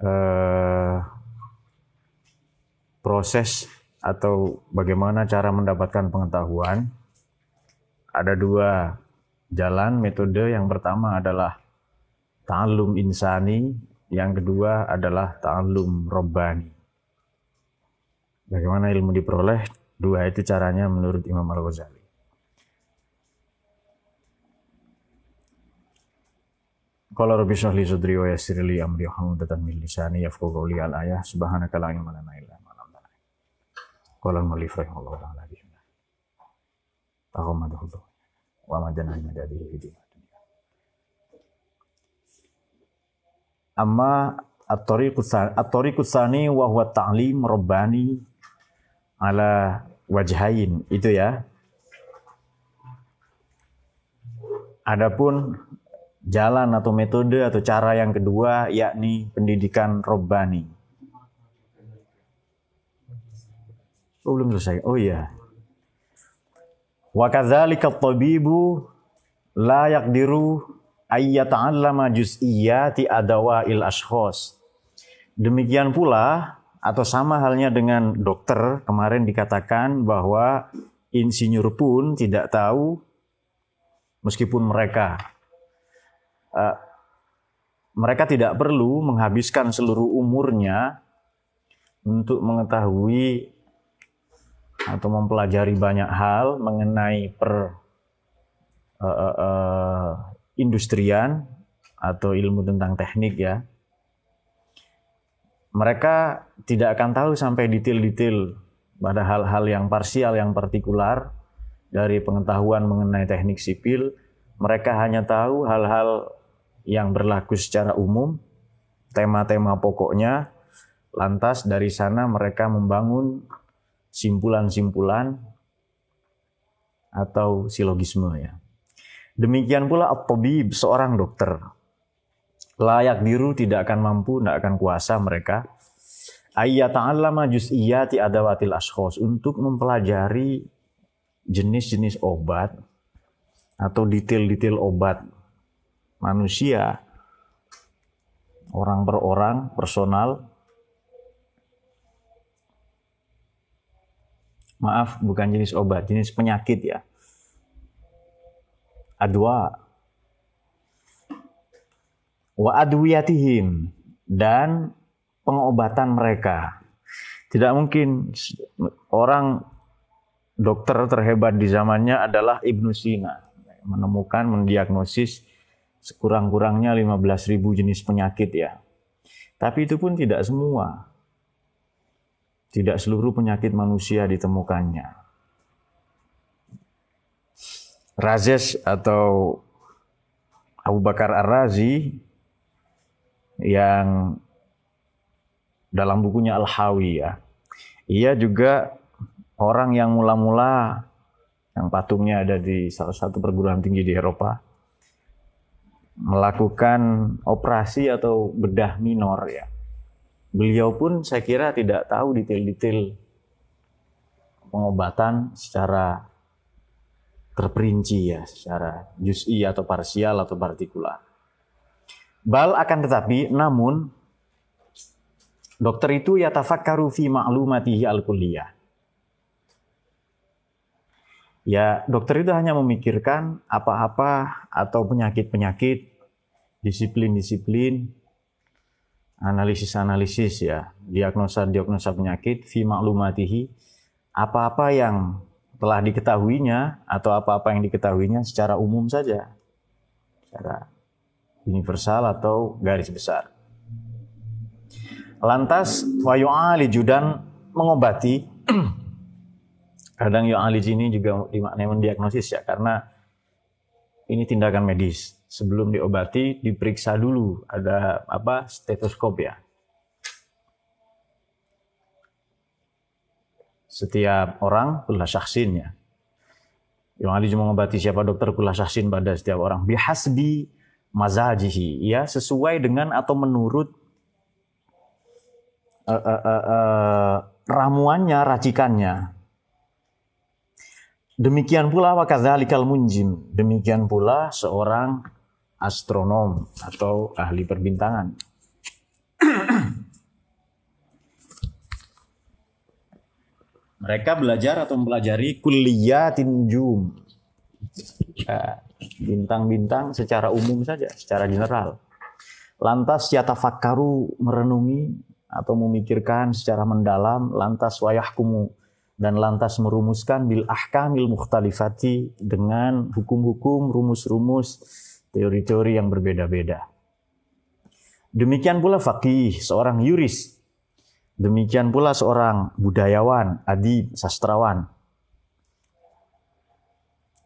eh, proses atau bagaimana cara mendapatkan pengetahuan. Ada dua jalan metode. Yang pertama adalah ta'allum insani, yang kedua adalah ta'allum robbani. Bagaimana ilmu diperoleh? Dua itu caranya menurut Imam Al-Ghazali. Qala rabbi shrah li sadri wa yassir li amri hamdatan min lisani yafqahu qawli al ayah subhanaka la ilma lana illa ma 'allamtana. Qala al-mu'allif rahimahullah ta'ala bismillah. Taqammadahu wa madana min dadihi fi dunya. Amma at-tariqu tsani wa huwa ta'lim rabbani ala wajhain itu ya. Adapun jalan atau metode atau cara yang kedua yakni pendidikan robbani. Oh, belum selesai. Oh iya. Wa kadzalika at-tabibu la yaqdiru ay yata'allama juz'iyyati adawa'il ashkhas. Demikian pula atau sama halnya dengan dokter kemarin dikatakan bahwa insinyur pun tidak tahu meskipun mereka uh, mereka tidak perlu menghabiskan seluruh umurnya untuk mengetahui atau mempelajari banyak hal mengenai per uh, uh, uh, industrian atau ilmu tentang teknik ya. Mereka tidak akan tahu sampai detail-detail pada hal-hal yang parsial, yang partikular dari pengetahuan mengenai teknik sipil. Mereka hanya tahu hal-hal yang berlaku secara umum, tema-tema pokoknya, lantas dari sana mereka membangun simpulan-simpulan atau silogisme ya. Demikian pula at-tabib, seorang dokter. Layak biru tidak akan mampu, tidak akan kuasa mereka. Ayyata'allama juz'iyati adawatil ashkhos untuk mempelajari jenis-jenis obat atau detail-detail obat manusia, orang per orang, personal. Maaf, bukan jenis obat, jenis penyakit ya. Adwa. Wa adwiyatihim. Dan pengobatan mereka. Tidak mungkin orang dokter terhebat di zamannya adalah Ibnu Sina. Menemukan, mendiagnosis sekurang-kurangnya 15.000 jenis penyakit ya. Tapi itu pun tidak semua. Tidak seluruh penyakit manusia ditemukannya. Razes atau Abu Bakar Ar-Razi yang dalam bukunya Al-Hawi ya. Ia juga orang yang mula-mula yang patungnya ada di salah satu perguruan tinggi di Eropa melakukan operasi atau bedah minor ya. Beliau pun saya kira tidak tahu detail-detail pengobatan secara terperinci ya, secara juz'i atau parsial atau partikular. Bal akan tetapi namun dokter itu ya tafakkaru fi ma'lumatihi al-kulliyah. Ya, dokter itu hanya memikirkan apa-apa atau penyakit-penyakit, disiplin-disiplin, analisis-analisis ya, diagnosa-diagnosa penyakit, fi maklumatihi, apa-apa yang telah diketahuinya atau apa-apa yang diketahuinya secara umum saja, secara universal atau garis besar. Lantas, wayu'ali judan mengobati Kadang yang ahli ini juga dimaknai mendiagnosis ya karena ini tindakan medis. Sebelum diobati diperiksa dulu ada apa stetoskop ya. Setiap orang kulah syahsin ya yang ahli cuma mengobati siapa dokter kulah syaksin pada setiap orang. Bihasbi mazajihi. Ya, sesuai dengan atau menurut uh, uh, uh, uh, ramuannya, racikannya. Demikian pula wakadzalikal munjim. Demikian pula seorang astronom atau ahli perbintangan. Mereka belajar atau mempelajari kuliah tinjum. Ya, bintang-bintang secara umum saja, secara general. Lantas yatafakkaru merenungi atau memikirkan secara mendalam, lantas wayahkumu dan lantas merumuskan bil ahkamil mukhtalifati dengan hukum-hukum, rumus-rumus, teori-teori yang berbeda-beda. Demikian pula fakih, seorang yuris Demikian pula seorang budayawan, adib, sastrawan.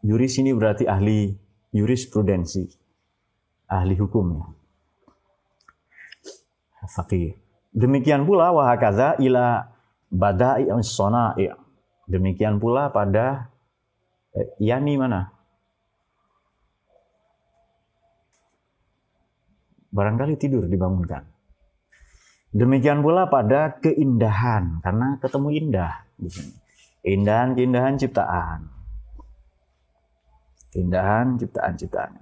Yuris ini berarti ahli jurisprudensi, ahli hukum. Fakih. Demikian pula wahakaza ila badai sona'i. Demikian pula pada eh, yani mana? Barangkali tidur dibangunkan. Demikian pula pada keindahan, karena ketemu indah di sini. Indahan, keindahan ciptaan. Keindahan ciptaan ciptaan.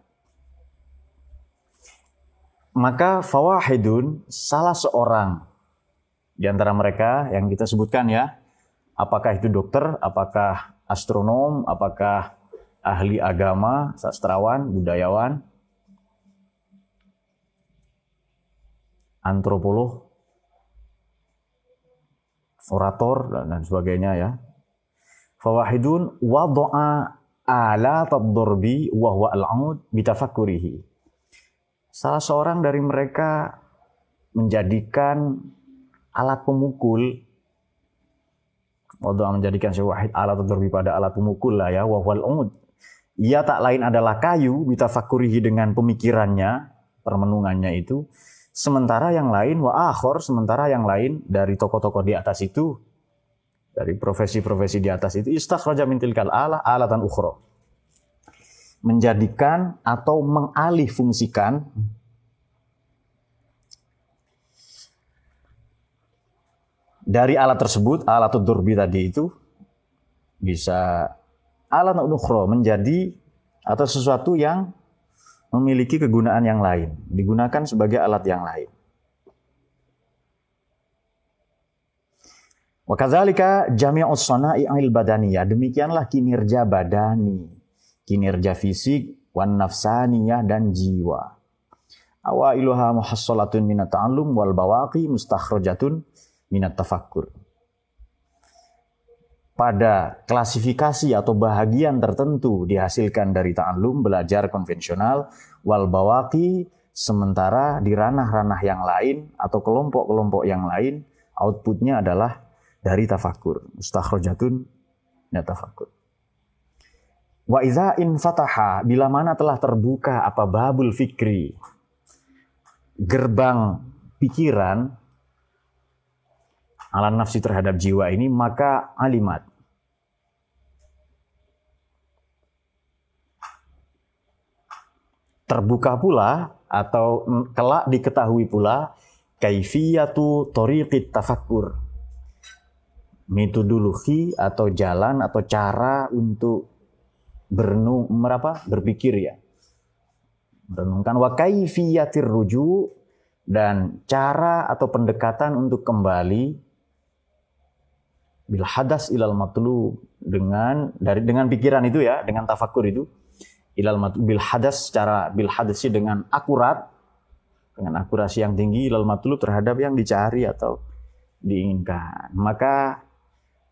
Maka fawahidun salah seorang di antara mereka yang kita sebutkan ya, apakah itu dokter, apakah astronom, apakah ahli agama, sastrawan, budayawan, antropolog, orator dan sebagainya ya. Fawahidun wada'a ala tadurbi wa huwa al-aud bitafakkurihi. Salah seorang dari mereka menjadikan alat pemukul. Wada'a menjadikan wahid alat tadurbi pada alat pemukul lah ya wa huwa al Ia tak lain adalah kayu bitafakurihi dengan pemikirannya, permenungannya itu. Sementara yang lain wa akhor, sementara yang lain dari tokoh-tokoh di atas itu dari profesi-profesi di atas itu istakhraja min tilkal ala alatan ukhra. Menjadikan atau mengalih fungsikan dari alat tersebut, alat durbi tadi itu bisa alat ukhra menjadi atau sesuatu yang memiliki kegunaan yang lain, digunakan sebagai alat yang lain. Wa kadzalika jami'us sana'i'il badaniyah, demikianlah kinerja badani, kinerja fisik, wan nafsaniyah dan jiwa. Awailuha muhassalatun minat ta'allum wal bawaqi mustakhrajatun minat tafakkur. Pada klasifikasi atau bahagian tertentu dihasilkan dari ta'allum belajar konvensional wal bawaki sementara di ranah-ranah yang lain atau kelompok-kelompok yang lain outputnya adalah dari tafakur mustakhrajatun ya tafakur wa in fataha bila mana telah terbuka apa babul fikri gerbang pikiran ala nafsi terhadap jiwa ini maka alimat. Terbuka pula atau kelak diketahui pula kaifiyatu tariqit tafakkur. Metodologi atau jalan atau cara untuk berenung merapa berpikir ya. Merenungkan wa kaifiyatir ruju dan cara atau pendekatan untuk kembali bil hadas ilal matlu dengan dari dengan pikiran itu ya, dengan tafakur itu ilal matlu bil hadas secara bil hadasi dengan akurat dengan akurasi yang tinggi ilal matlu terhadap yang dicari atau diinginkan. Maka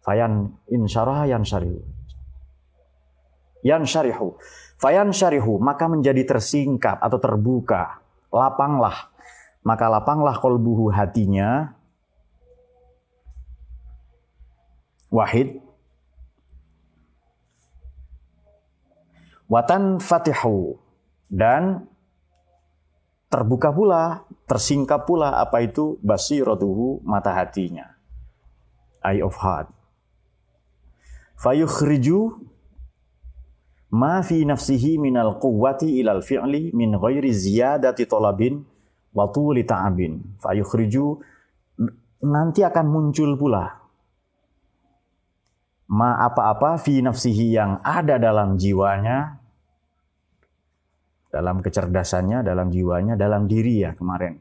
fayan insyarah yan syarihu. Yan syarihu. Fayan syarihu, maka menjadi tersingkap atau terbuka. Lapanglah. Maka lapanglah kolbuhu hatinya wahid. Watan fatihu dan terbuka pula tersingkap pula apa itu basiratuhu mata hatinya. Eye of heart. Fayukhriju ma fi nafsihi minal quwwati ilal fi'li min ghairi ziyadati talabin wa tuli ta'abin. Fayukhriju nanti akan muncul pula ma apa-apa fi nafsihi yang ada dalam jiwanya dalam kecerdasannya, dalam jiwanya, dalam diri ya kemarin.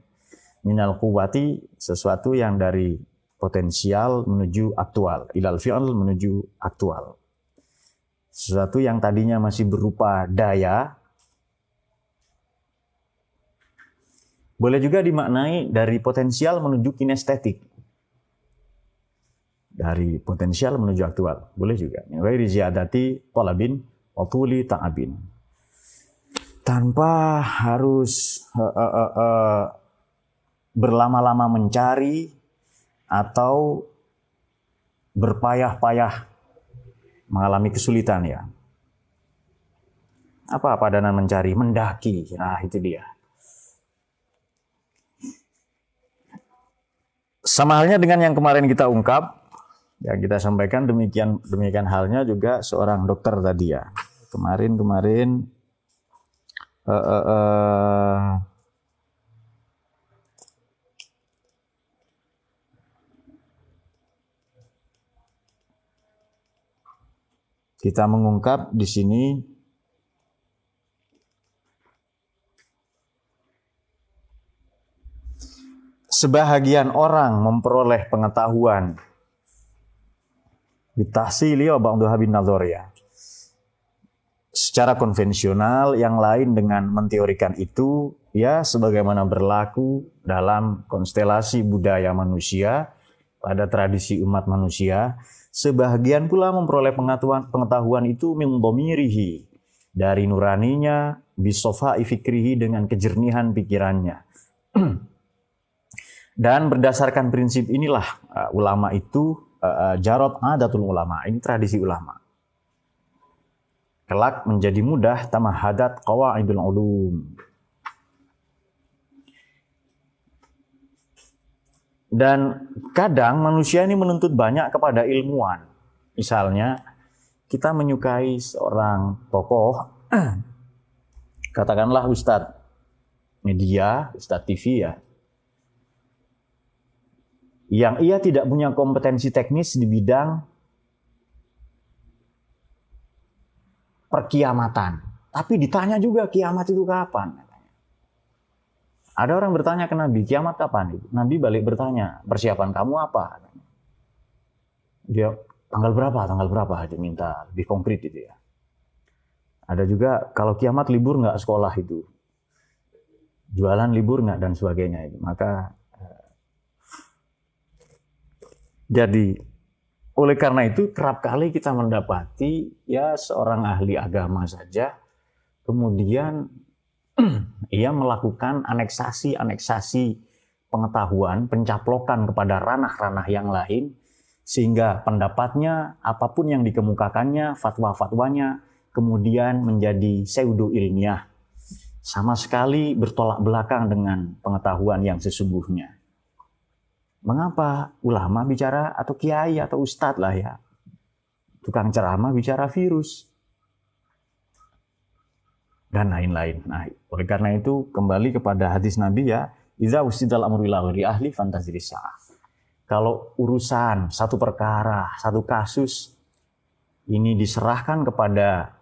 Minal kuwati sesuatu yang dari potensial menuju aktual, ilal fi'al menuju aktual. Sesuatu yang tadinya masih berupa daya, boleh juga dimaknai dari potensial menuju kinestetik. Dari potensial menuju aktual, boleh juga. Min ziyadati talabin wa ta'abin tanpa harus uh, uh, uh, uh, berlama-lama mencari atau berpayah-payah mengalami kesulitan ya. Apa padanan mencari? Mendaki. Nah, itu dia. Sama halnya dengan yang kemarin kita ungkap, yang kita sampaikan demikian demikian halnya juga seorang dokter tadi ya. Kemarin-kemarin uh, uh, uh, kita mengungkap di sini sebahagian orang memperoleh pengetahuan bitahsili wa ba'du habin ya secara konvensional, yang lain dengan menteorikan itu, ya sebagaimana berlaku dalam konstelasi budaya manusia, pada tradisi umat manusia, sebahagian pula memperoleh pengetahuan, pengetahuan itu mimdomirihi, dari nuraninya, bisofa ifikrihi dengan kejernihan pikirannya. Dan berdasarkan prinsip inilah uh, ulama itu uh, uh jarot adatul ulama, ini tradisi ulama kelak menjadi mudah tamahadat qawaidul ulum. Dan kadang manusia ini menuntut banyak kepada ilmuwan. Misalnya, kita menyukai seorang tokoh, katakanlah ustadz media, ustadz TV ya, yang ia tidak punya kompetensi teknis di bidang perkiamatan. Tapi ditanya juga kiamat itu kapan? Ada orang bertanya ke Nabi, kiamat kapan? Nabi balik bertanya, persiapan kamu apa? Dia tanggal berapa? Tanggal berapa? Dia minta lebih konkret itu ya. Ada juga kalau kiamat libur nggak sekolah itu, jualan libur nggak dan sebagainya itu. Maka eh, jadi oleh karena itu kerap kali kita mendapati ya seorang ahli agama saja kemudian ia melakukan aneksasi-aneksasi pengetahuan, pencaplokan kepada ranah-ranah yang lain sehingga pendapatnya apa pun yang dikemukakannya, fatwa-fatwanya kemudian menjadi pseudo ilmiah sama sekali bertolak belakang dengan pengetahuan yang sesungguhnya. Mengapa ulama bicara atau kiai atau ustadz lah ya. Tukang ceramah bicara virus. Dan lain-lain. Nah, oleh karena itu kembali kepada hadis Nabi ya, Iza usidal amru ahli fantasi Kalau urusan satu perkara, satu kasus ini diserahkan kepada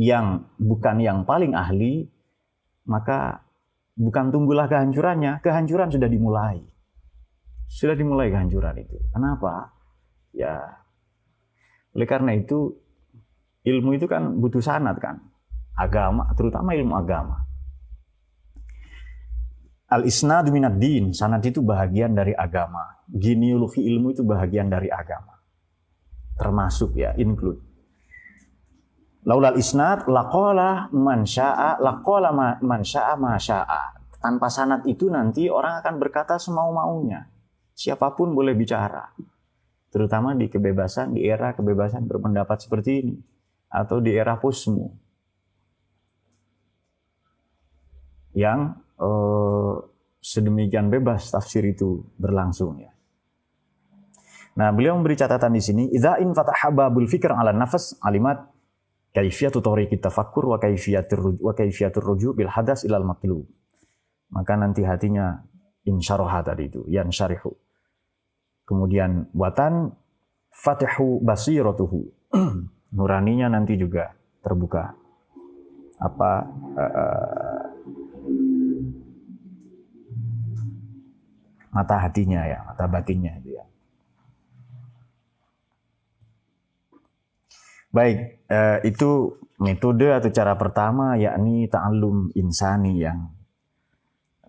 yang bukan yang paling ahli, maka bukan tunggulah kehancurannya, kehancuran sudah dimulai sudah dimulai kehancuran itu. Kenapa? Ya, oleh karena itu ilmu itu kan butuh sanat kan, agama, terutama ilmu agama. Al isnad minad din, sanat itu bahagian dari agama. Genealogi ilmu itu bahagian dari agama. Termasuk ya, include. Laulal isnad laqala man syaa laqala man syaa ma syaa. Tanpa sanat itu nanti orang akan berkata semau-maunya. Siapa pun boleh bicara. Terutama di kebebasan, di era kebebasan berpendapat seperti ini. Atau di era posmu. Yang eh, sedemikian bebas tafsir itu berlangsung ya. Nah, beliau memberi catatan di sini, "Idza in fataha babul fikr 'ala nafas alimat kaifiyatu tariqit tafakkur wa kaifiyatur wa kaifiyatur ruju' bil hadas ilal matlub." Maka nanti hatinya insyaraha tadi itu, yan syarihu. Kemudian watan fatihu basiratuhu. Nuraninya nanti juga terbuka. Apa uh, mata hatinya ya, mata batinnya itu ya. Baik, eh, itu metode atau cara pertama yakni ta'allum insani yang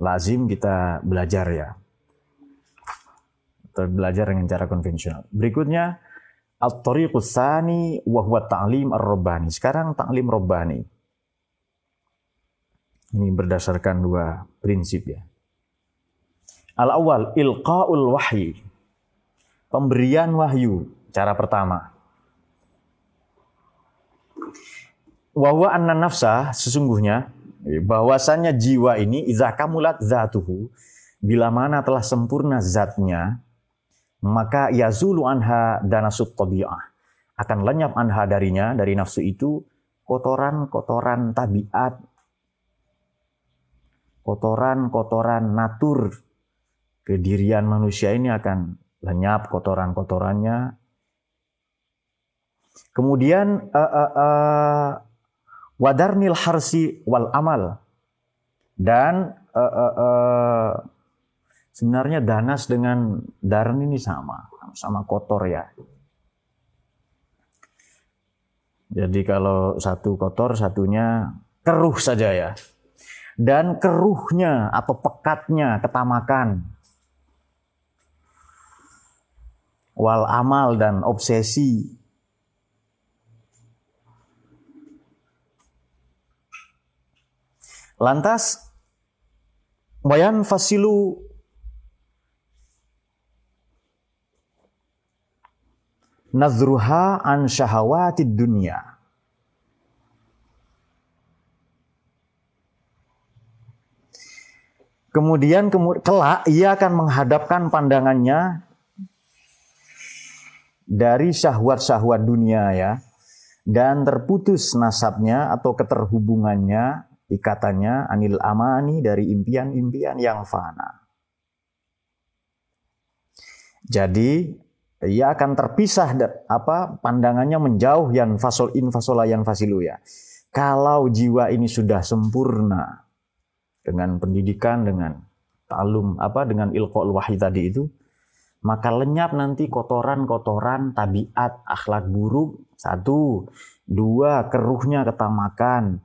lazim kita belajar ya. Atau belajar dengan cara konvensional. Berikutnya at-tariqus tsani wa huwa ta'lim ar-rabbani. Sekarang ta'lim rabbani. Ini berdasarkan dua prinsip ya. Al-awwal ilqaul wahyi. Pemberian wahyu, cara pertama. Wahwa anna nafsa sesungguhnya bahwasannya jiwa ini idza kamulat zatuhu bila mana telah sempurna zatnya maka yazulu anha danasut tabi'ah akan lenyap anha darinya dari nafsu itu kotoran-kotoran tabiat kotoran-kotoran natur. Kedirian manusia ini akan lenyap kotoran-kotorannya. Kemudian uh, uh, uh, wadarnil harsi wal amal. Dan uh, uh, uh, sebenarnya danas dengan darn ini sama sama kotor ya. Jadi kalau satu kotor satunya keruh saja ya. Dan keruhnya atau pekatnya ketamakan. Wal amal dan obsesi Lantas wayan fasilu nazruha an syahawatid dunia. Kemudian kelak ia akan menghadapkan pandangannya dari syahwat-syahwat dunia ya dan terputus nasabnya atau keterhubungannya ikatannya anil amani dari impian-impian yang fana. Jadi ia akan terpisah apa pandangannya menjauh yang fasol in fasola yang fasilu ya. Kalau jiwa ini sudah sempurna dengan pendidikan dengan talum apa dengan ilqaul wahyi tadi itu maka lenyap nanti kotoran-kotoran tabiat akhlak buruk satu dua keruhnya ketamakan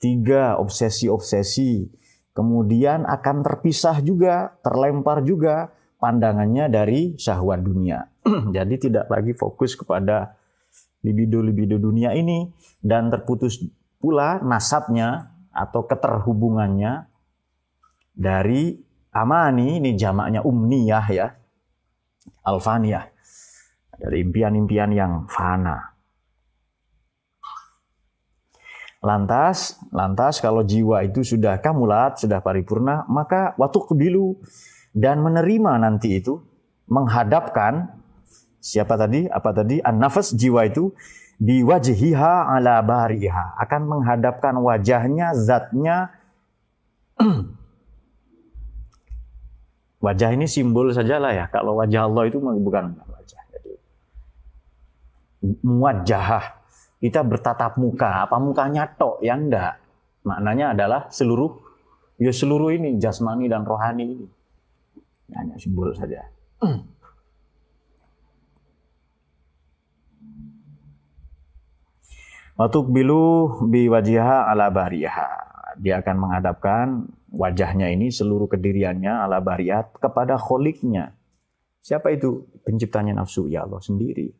Tiga, obsesi-obsesi. Kemudian akan terpisah juga, terlempar juga pandangannya dari syahwat dunia. Jadi tidak lagi fokus kepada libido-libido dunia ini dan terputus pula nasabnya atau keterhubungannya dari amani ini jamaknya umniyah ya alfaniyah dari impian-impian yang fana Lantas, lantas kalau jiwa itu sudah kamulat, sudah paripurna, maka waktu kebilu dan menerima nanti itu menghadapkan siapa tadi? Apa tadi? An-nafas jiwa itu biwajhiha ala bariha akan menghadapkan wajahnya, zatnya wajah ini simbol sajalah ya. Kalau wajah Allah itu bukan wajah. Jadi muwajjahah kita bertatap muka, apa mukanya tok yang enggak. Maknanya adalah seluruh ya seluruh ini jasmani dan rohani ini. Hanya simbol saja. Watuk bilu bi wajiha ala bariha. Dia akan menghadapkan wajahnya ini seluruh kediriannya ala bariat kepada kholiknya. Siapa itu? Penciptanya nafsu ya Allah sendiri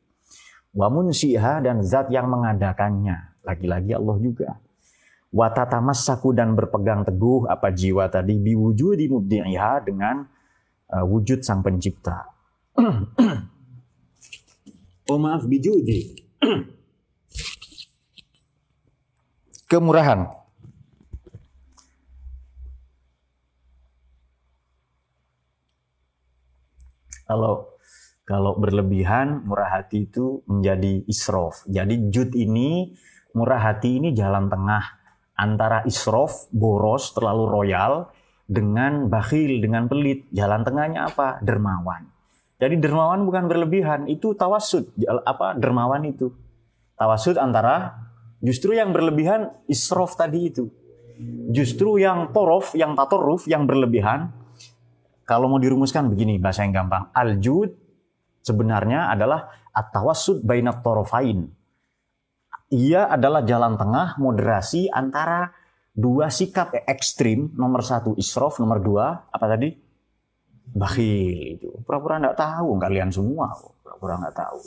wa munsiha dan zat yang mengadakannya. Lagi-lagi Allah juga. Wa tatamassaku dan berpegang teguh apa jiwa tadi biwujudi mubdi'iha dengan uh, wujud sang pencipta. oh maaf bijudi. Kemurahan. Kalau Kalau berlebihan, murah hati itu menjadi isrof. Jadi jud ini, murah hati ini jalan tengah antara isrof, boros, terlalu royal, dengan bakhil, dengan pelit. Jalan tengahnya apa? Dermawan. Jadi dermawan bukan berlebihan, itu tawasud. Apa dermawan itu? Tawasud antara justru yang berlebihan isrof tadi itu. Justru yang torof, yang tatoruf, yang berlebihan, kalau mau dirumuskan begini bahasa yang gampang. Al-jud sebenarnya adalah at-tawassud bainat torofain. Ia adalah jalan tengah moderasi antara dua sikap ekstrim. Nomor satu isrof, nomor dua apa tadi? Bakhil itu. Pura-pura nggak tahu kalian semua. Pura-pura nggak tahu.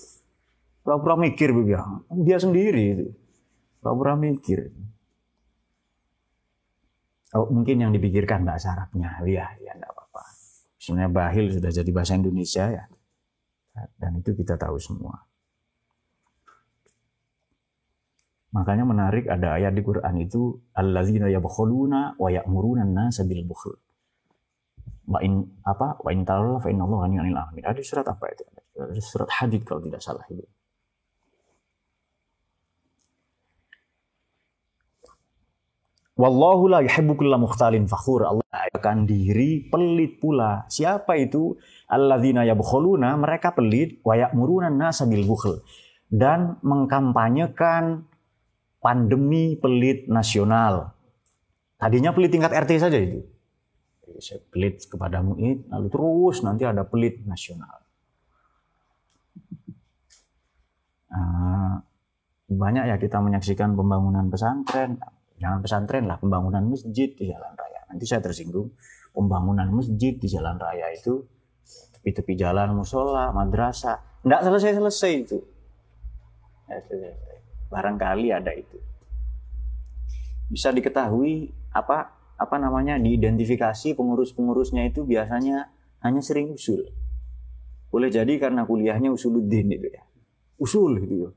Pura-pura mikir bilang dia sendiri itu. Pura-pura mikir. Oh, mungkin yang dipikirkan bahasa Arabnya, ya, ya enggak apa-apa. Sebenarnya bahil sudah jadi bahasa Indonesia ya. Dan itu kita tahu semua. Makanya menarik ada ayat di Quran itu alladzina yabkhuluna wa ya'muruna an-nasa bil bukhl. Wa in apa? Wa in ta'ala fa inna Allah 'anil alamin. Ada surat apa itu? Ada surat Hadid kalau tidak salah itu. Wallahu la yuhibbu kulla mukhtalin fakhur. Allah akan diri pelit pula. Siapa itu? Alladzina yabkhuluna, mereka pelit wa ya'muruna nasa bil bukhl dan mengkampanyekan pandemi pelit nasional. Tadinya pelit tingkat RT saja itu. Saya pelit kepada muid, lalu terus nanti ada pelit nasional. Nah, banyak ya kita menyaksikan pembangunan pesantren, Jangan pesantren lah, pembangunan masjid di jalan raya. Nanti saya tersinggung, pembangunan masjid di jalan raya itu tepi-tepi jalan musola, madrasah, tidak selesai-selesai itu. Barangkali ada itu. Bisa diketahui apa apa namanya diidentifikasi pengurus-pengurusnya itu biasanya hanya sering usul. Boleh jadi karena kuliahnya usuluddin itu ya. Usul gitu ya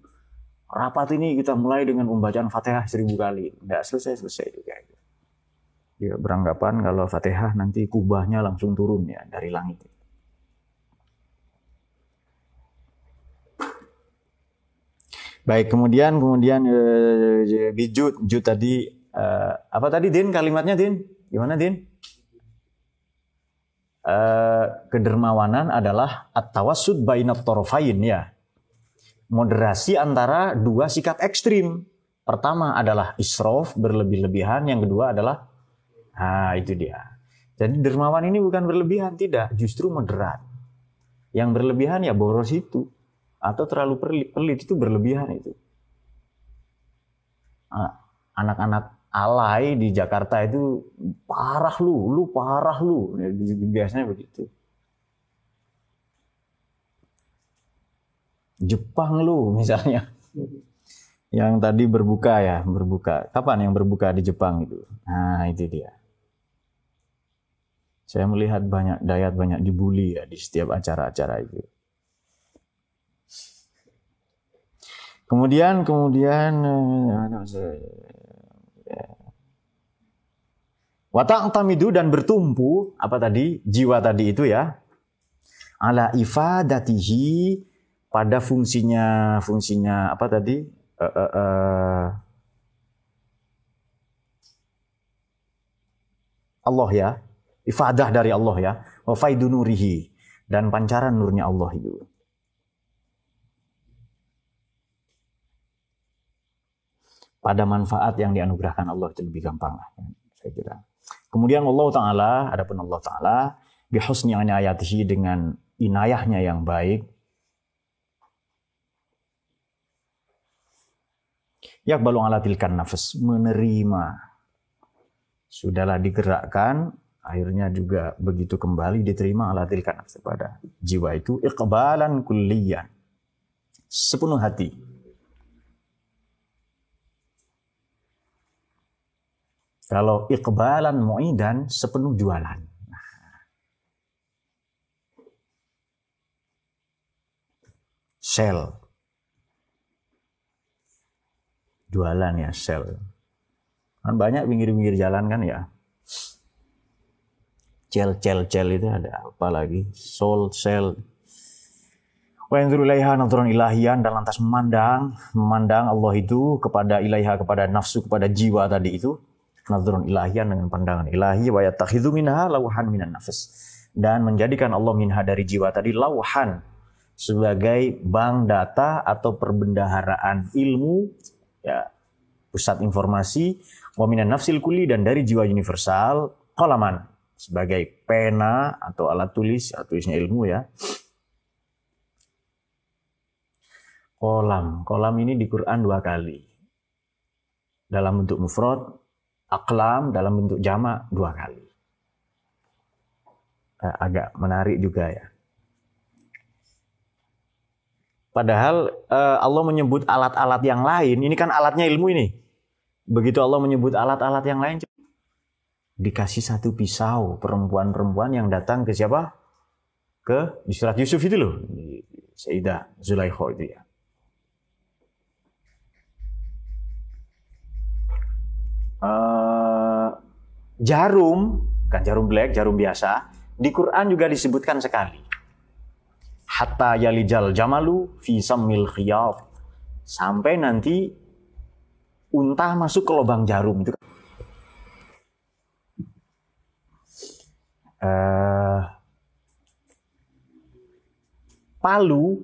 rapat ini kita mulai dengan pembacaan Fatihah seribu kali. Tidak selesai-selesai juga. Dia beranggapan kalau Fatihah nanti kubahnya langsung turun ya dari langit. Baik, kemudian kemudian eh, bijut, jut tadi eh, apa tadi Din kalimatnya Din? Gimana Din? Eh, kedermawanan adalah at-tawassud bainat torofain ya moderasi antara dua sikap ekstrim. Pertama adalah isrof, berlebih-lebihan. Yang kedua adalah, ah itu dia. Jadi dermawan ini bukan berlebihan, tidak. Justru moderat. Yang berlebihan ya boros itu. Atau terlalu pelit, itu berlebihan itu. Anak-anak alay di Jakarta itu parah lu, lu parah lu. Biasanya begitu. Jepang lu misalnya. Yang tadi berbuka ya, berbuka. Kapan yang berbuka di Jepang itu? Nah, itu dia. Saya melihat banyak dayat banyak dibully ya di setiap acara-acara itu. Kemudian kemudian watak tamidu dan bertumpu apa tadi? Jiwa tadi itu ya. Ala ifadatihi pada fungsinya fungsinya apa tadi? Uh, uh, uh, Allah ya. Ifadah dari Allah ya. Wa faidunurihi dan pancaran nurnya Allah itu pada manfaat yang dianugerahkan Allah itu lebih gampang lah saya kira kemudian Allah taala adapun Allah taala bihusni ayatihi dengan inayahnya yang baik Ya balung alatilkan nafas, menerima. Sudahlah digerakkan, akhirnya juga begitu kembali diterima alatilkan nafas pada jiwa itu iqbalan kulliyan. Sepenuh hati. Kalau iqbalan mu'idan, sepenuh jualan. Sell, jualan ya sel. Kan banyak pinggir-pinggir jalan kan ya. Cel cel cel itu ada apa lagi? Soul sell Wa yanzuru ilaiha nadhran ilahian dan lantas memandang, memandang Allah itu kepada ilaiha kepada nafsu kepada jiwa tadi itu nadhran ilahian dengan pandangan ilahi wa yattakhidhu minha lawhan minan nafs dan menjadikan Allah minha dari jiwa tadi lauhan sebagai bank data atau perbendaharaan ilmu ya pusat informasi wa minan nafsil kulli dan dari jiwa universal qalaman sebagai pena atau alat tulis atau tulisnya ilmu ya kolam. Kolam ini di Quran dua kali. Dalam bentuk mufrad, aklam dalam bentuk jamak dua kali. Eh, agak menarik juga ya. Padahal eh, Allah menyebut alat-alat yang lain, ini kan alatnya ilmu ini. Begitu Allah menyebut alat-alat yang lain, dikasih satu pisau perempuan-perempuan yang datang ke siapa? Ke di surat Yusuf itu loh, Sayyidah Zulaikha itu ya. uh, jarum, kan jarum black, jarum biasa, di Quran juga disebutkan sekali. Hatta yalijal jamalu fi sammil khiyaf. Sampai nanti unta masuk ke lubang jarum itu. Uh, palu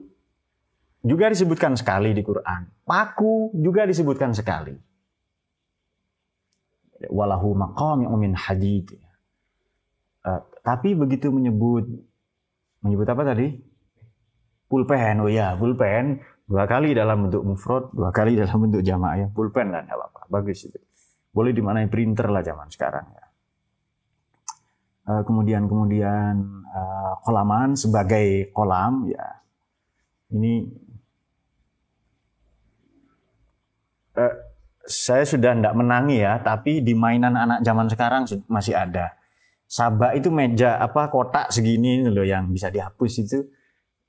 juga disebutkan sekali di Quran. Paku juga disebutkan sekali walahu maqam min hadid. Uh, tapi begitu menyebut menyebut apa tadi? Pulpen. Oh ya, pulpen dua kali dalam bentuk mufrad, dua kali dalam bentuk jamaah ya. Pulpen kan apa-apa. Bagus itu. Boleh dimanai printer lah zaman sekarang ya. Uh, kemudian kemudian uh, kolaman sebagai kolam ya. Ini uh, saya sudah tidak menangi ya, tapi di mainan anak zaman sekarang masih ada. Sabak itu meja apa kotak segini loh yang bisa dihapus itu.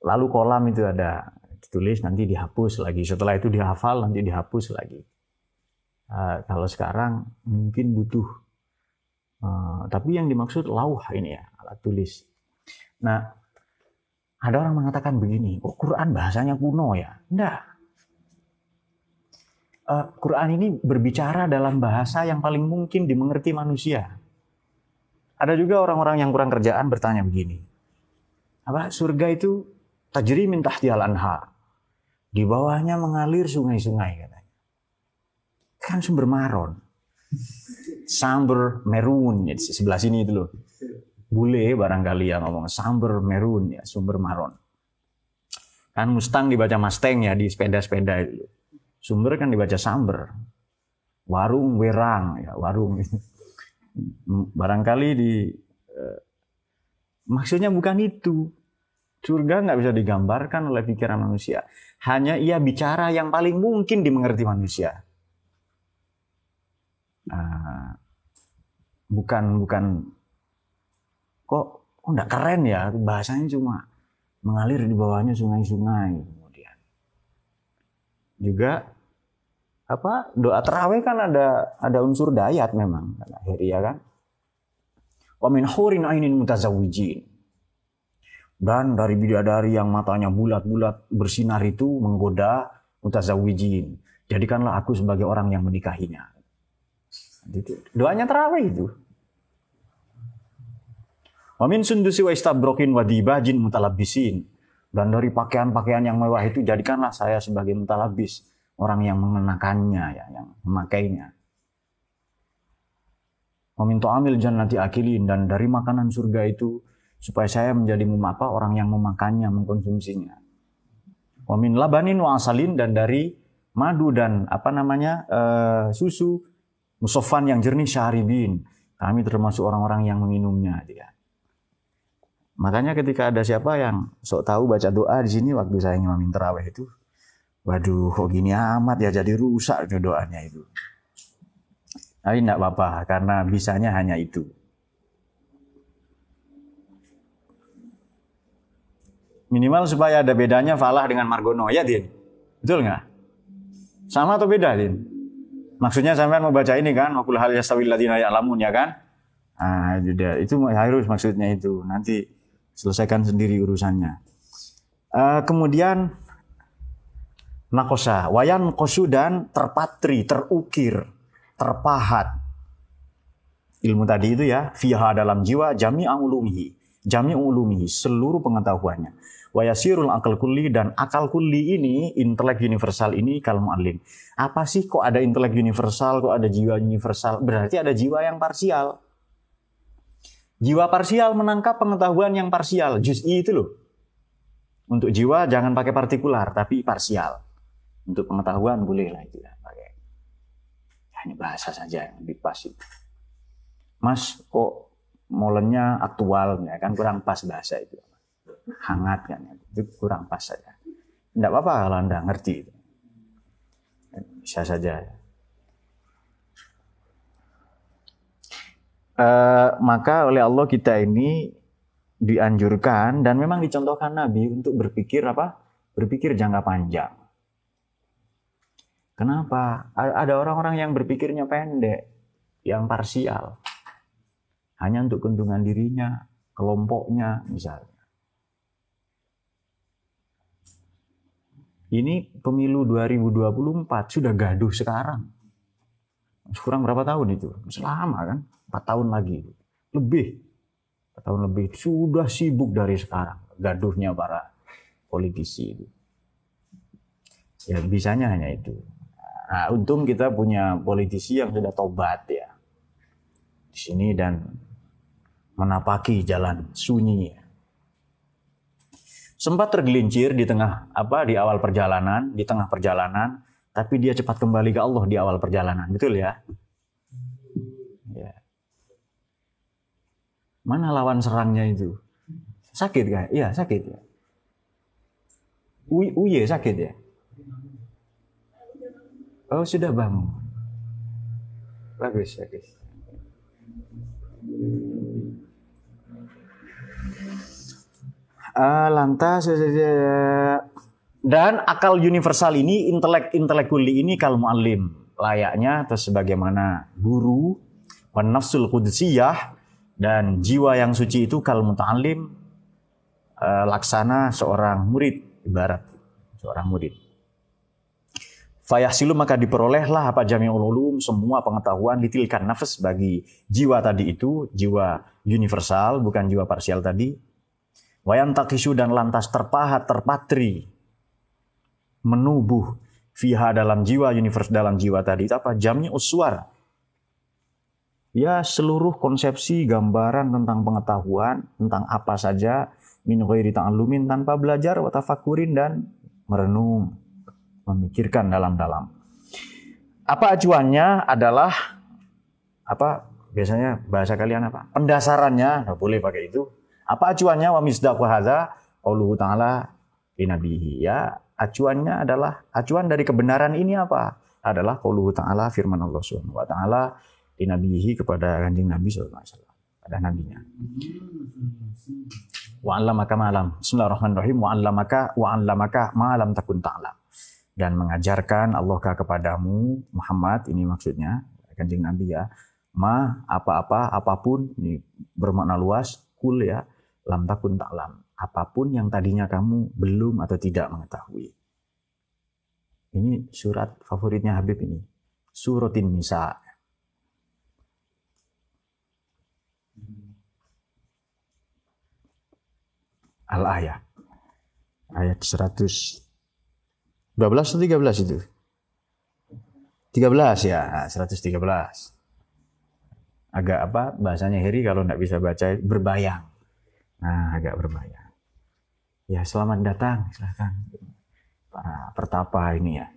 Lalu kolam itu ada ditulis nanti dihapus lagi. Setelah itu dihafal nanti dihapus lagi. Uh, kalau sekarang mungkin butuh. Uh, tapi yang dimaksud lauh ini ya alat tulis. Nah ada orang mengatakan begini, kok Quran bahasanya kuno ya? Enggak uh, Quran ini berbicara dalam bahasa yang paling mungkin dimengerti manusia. Ada juga orang-orang yang kurang kerjaan bertanya begini. Apa surga itu tajri min tahtiyal anha. Di bawahnya mengalir sungai-sungai katanya. Kan sumber maron. Samber merun ya, sebelah sini itu loh. Bule barangkali yang ngomong samber merun ya sumber maron. Kan Mustang dibaca Mustang ya di sepeda-sepeda itu Sumber kan dibaca samber. Warung werang ya, warung. Barangkali di eh, maksudnya bukan itu. Surga nggak bisa digambarkan oleh pikiran manusia. Hanya ia bicara yang paling mungkin dimengerti manusia. Nah, bukan bukan kok kok nggak keren ya bahasanya cuma mengalir di bawahnya sungai-sungai juga apa doa terawih kan ada ada unsur dayat memang akhirnya kan? Wa min hurin ainin mutazawwijin. Dan dari bidadari yang matanya bulat-bulat bersinar itu menggoda mutazawwijin. Jadikanlah aku sebagai orang yang menikahinya. Doanya terawih itu. Wa min sundusi wa istabrokin wa dibajin mutalabbisin dan dari pakaian-pakaian yang mewah itu jadikanlah saya sebagai mutalabis orang yang mengenakannya ya, yang memakainya. Meminta amil jannati akilin dan dari makanan surga itu supaya saya menjadi apa orang yang memakannya, mengkonsumsinya. Wamin labanin wa asalin dan dari madu dan apa namanya uh, susu musofan yang jernih syahribin. Kami termasuk orang-orang yang meminumnya. Ya. Makanya ketika ada siapa yang sok tahu baca doa di sini waktu saya ngimamin terawih itu, Waduh, kok gini amat ya jadi rusak doanya itu. Tapi tidak apa-apa, karena bisanya hanya itu. Minimal supaya ada bedanya Falah dengan Margono, ya Din? Betul nggak? Sama atau beda, Din? Maksudnya sampai mau baca ini kan, wakul hal yastawil ladina ya'lamun ya kan? Ah, itu harus maksudnya itu. Nanti selesaikan sendiri urusannya. Uh, kemudian nakosa, wayan kosu dan terpatri, terukir, terpahat. Ilmu tadi itu ya, fiha dalam jiwa jami ulumihi, jami ulumihi, seluruh pengetahuannya. Wayasirul akal kulli dan akal kulli ini, intelek universal ini kalau mu'alim. Apa sih kok ada intelek universal, kok ada jiwa universal? Berarti ada jiwa yang parsial. Jiwa parsial menangkap pengetahuan yang parsial, juz'i itu loh. Untuk jiwa jangan pakai partikular, tapi parsial. Untuk pengetahuan boleh lah itu ya, pakai. Hanya bahasa saja yang lebih pas itu. Mas, kok molennya aktual, ya kan kurang pas bahasa itu hangat kan itu kurang pas saja tidak apa-apa kalau anda ngerti bisa saja uh, maka oleh Allah kita ini dianjurkan dan memang dicontohkan Nabi untuk berpikir apa berpikir jangka panjang kenapa ada orang-orang yang berpikirnya pendek yang parsial hanya untuk keuntungan dirinya kelompoknya misalnya Ini pemilu 2024 sudah gaduh sekarang. Kurang berapa tahun itu? Selama kan? 4 tahun lagi. Lebih. 4 tahun lebih. Sudah sibuk dari sekarang. Gaduhnya para politisi itu. Ya bisanya hanya itu. Nah, untung kita punya politisi yang sudah tobat ya. Di sini dan menapaki jalan sunyi ya sempat tergelincir di tengah apa di awal perjalanan, di tengah perjalanan, tapi dia cepat kembali ke Allah di awal perjalanan, betul ya? ya. Mana lawan serangnya itu? Sakit kan? Iya sakit ya. Uy, uye sakit ya? Oh sudah bangun. Bagus, bagus. Uh, lantas dan akal universal ini intelek intelekuli ini kalau muallim layaknya atau sebagaimana guru nafsul kudsiyah dan jiwa yang suci itu kalau muta'alim uh, laksana seorang murid ibarat seorang murid Fayahsilu maka diperolehlah apa jami'ul ulum semua pengetahuan ditilkan nafas bagi jiwa tadi itu jiwa universal bukan jiwa parsial tadi Wayan takisu dan lantas terpahat, terpatri, menubuh fiha dalam jiwa, universe dalam jiwa tadi. Itu apa? Jamnya uswar. Ya seluruh konsepsi, gambaran tentang pengetahuan, tentang apa saja, min ghairi ta'allumin tanpa belajar, watafakurin dan merenung, memikirkan dalam-dalam. Apa acuannya adalah apa biasanya bahasa kalian apa? Pendasarannya, nggak boleh pakai itu apa acuannya wa misdaqu hadza qauluhu ta'ala li nabihi ya acuannya adalah acuan dari kebenaran ini apa? Adalah qauluhu ta'ala firman Allah Subhanahu wa taala li nabihi kepada kanjeng Nabi wasallam pada nabinya. Wa 'allamaka ma'lam. Bismillahirrahmanirrahim. Wa 'allamaka wa 'allamaka ma'lam takun ta'lam. Dan mengajarkan Allah kepadamu Muhammad ini maksudnya kanjeng Nabi ya ma apa-apa apa pun ini bermakna luas kul ya lam takun taklam. Apa pun yang tadinya kamu belum atau tidak mengetahui. Ini surat favoritnya Habib ini. Suratin Nisa. Al-Ayah. Ayat 112 atau 13 itu? 13 ya, 113. Agak apa bahasanya Heri kalau nggak bisa baca berbayang. Nah, agak berbahaya. Ya, selamat datang, silahkan para pertapa ini ya.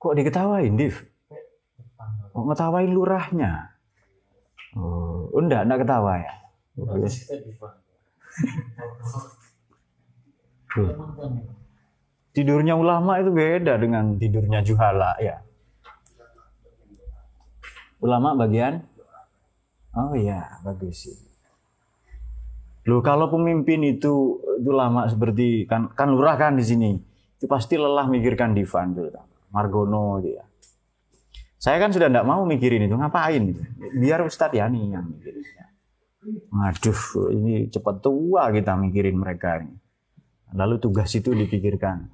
Kok diketawain, Div? Kok ngetawain lurahnya? Oh, enggak, enggak ketawa ya. Oh, yes. Tidurnya ulama itu beda dengan tidurnya juhala ya. Ulama bagian? Oh iya, bagus sih. Loh kalau pemimpin itu itu lama seperti kan kan lurah kan di sini. Itu pasti lelah mikirkan Divan tuh. Margono dia. Saya kan sudah tidak mau mikirin itu, ngapain? Biar Ustadz Yani yang mikirinnya. Aduh, ini cepat tua kita mikirin mereka ini. Lalu tugas itu dipikirkan.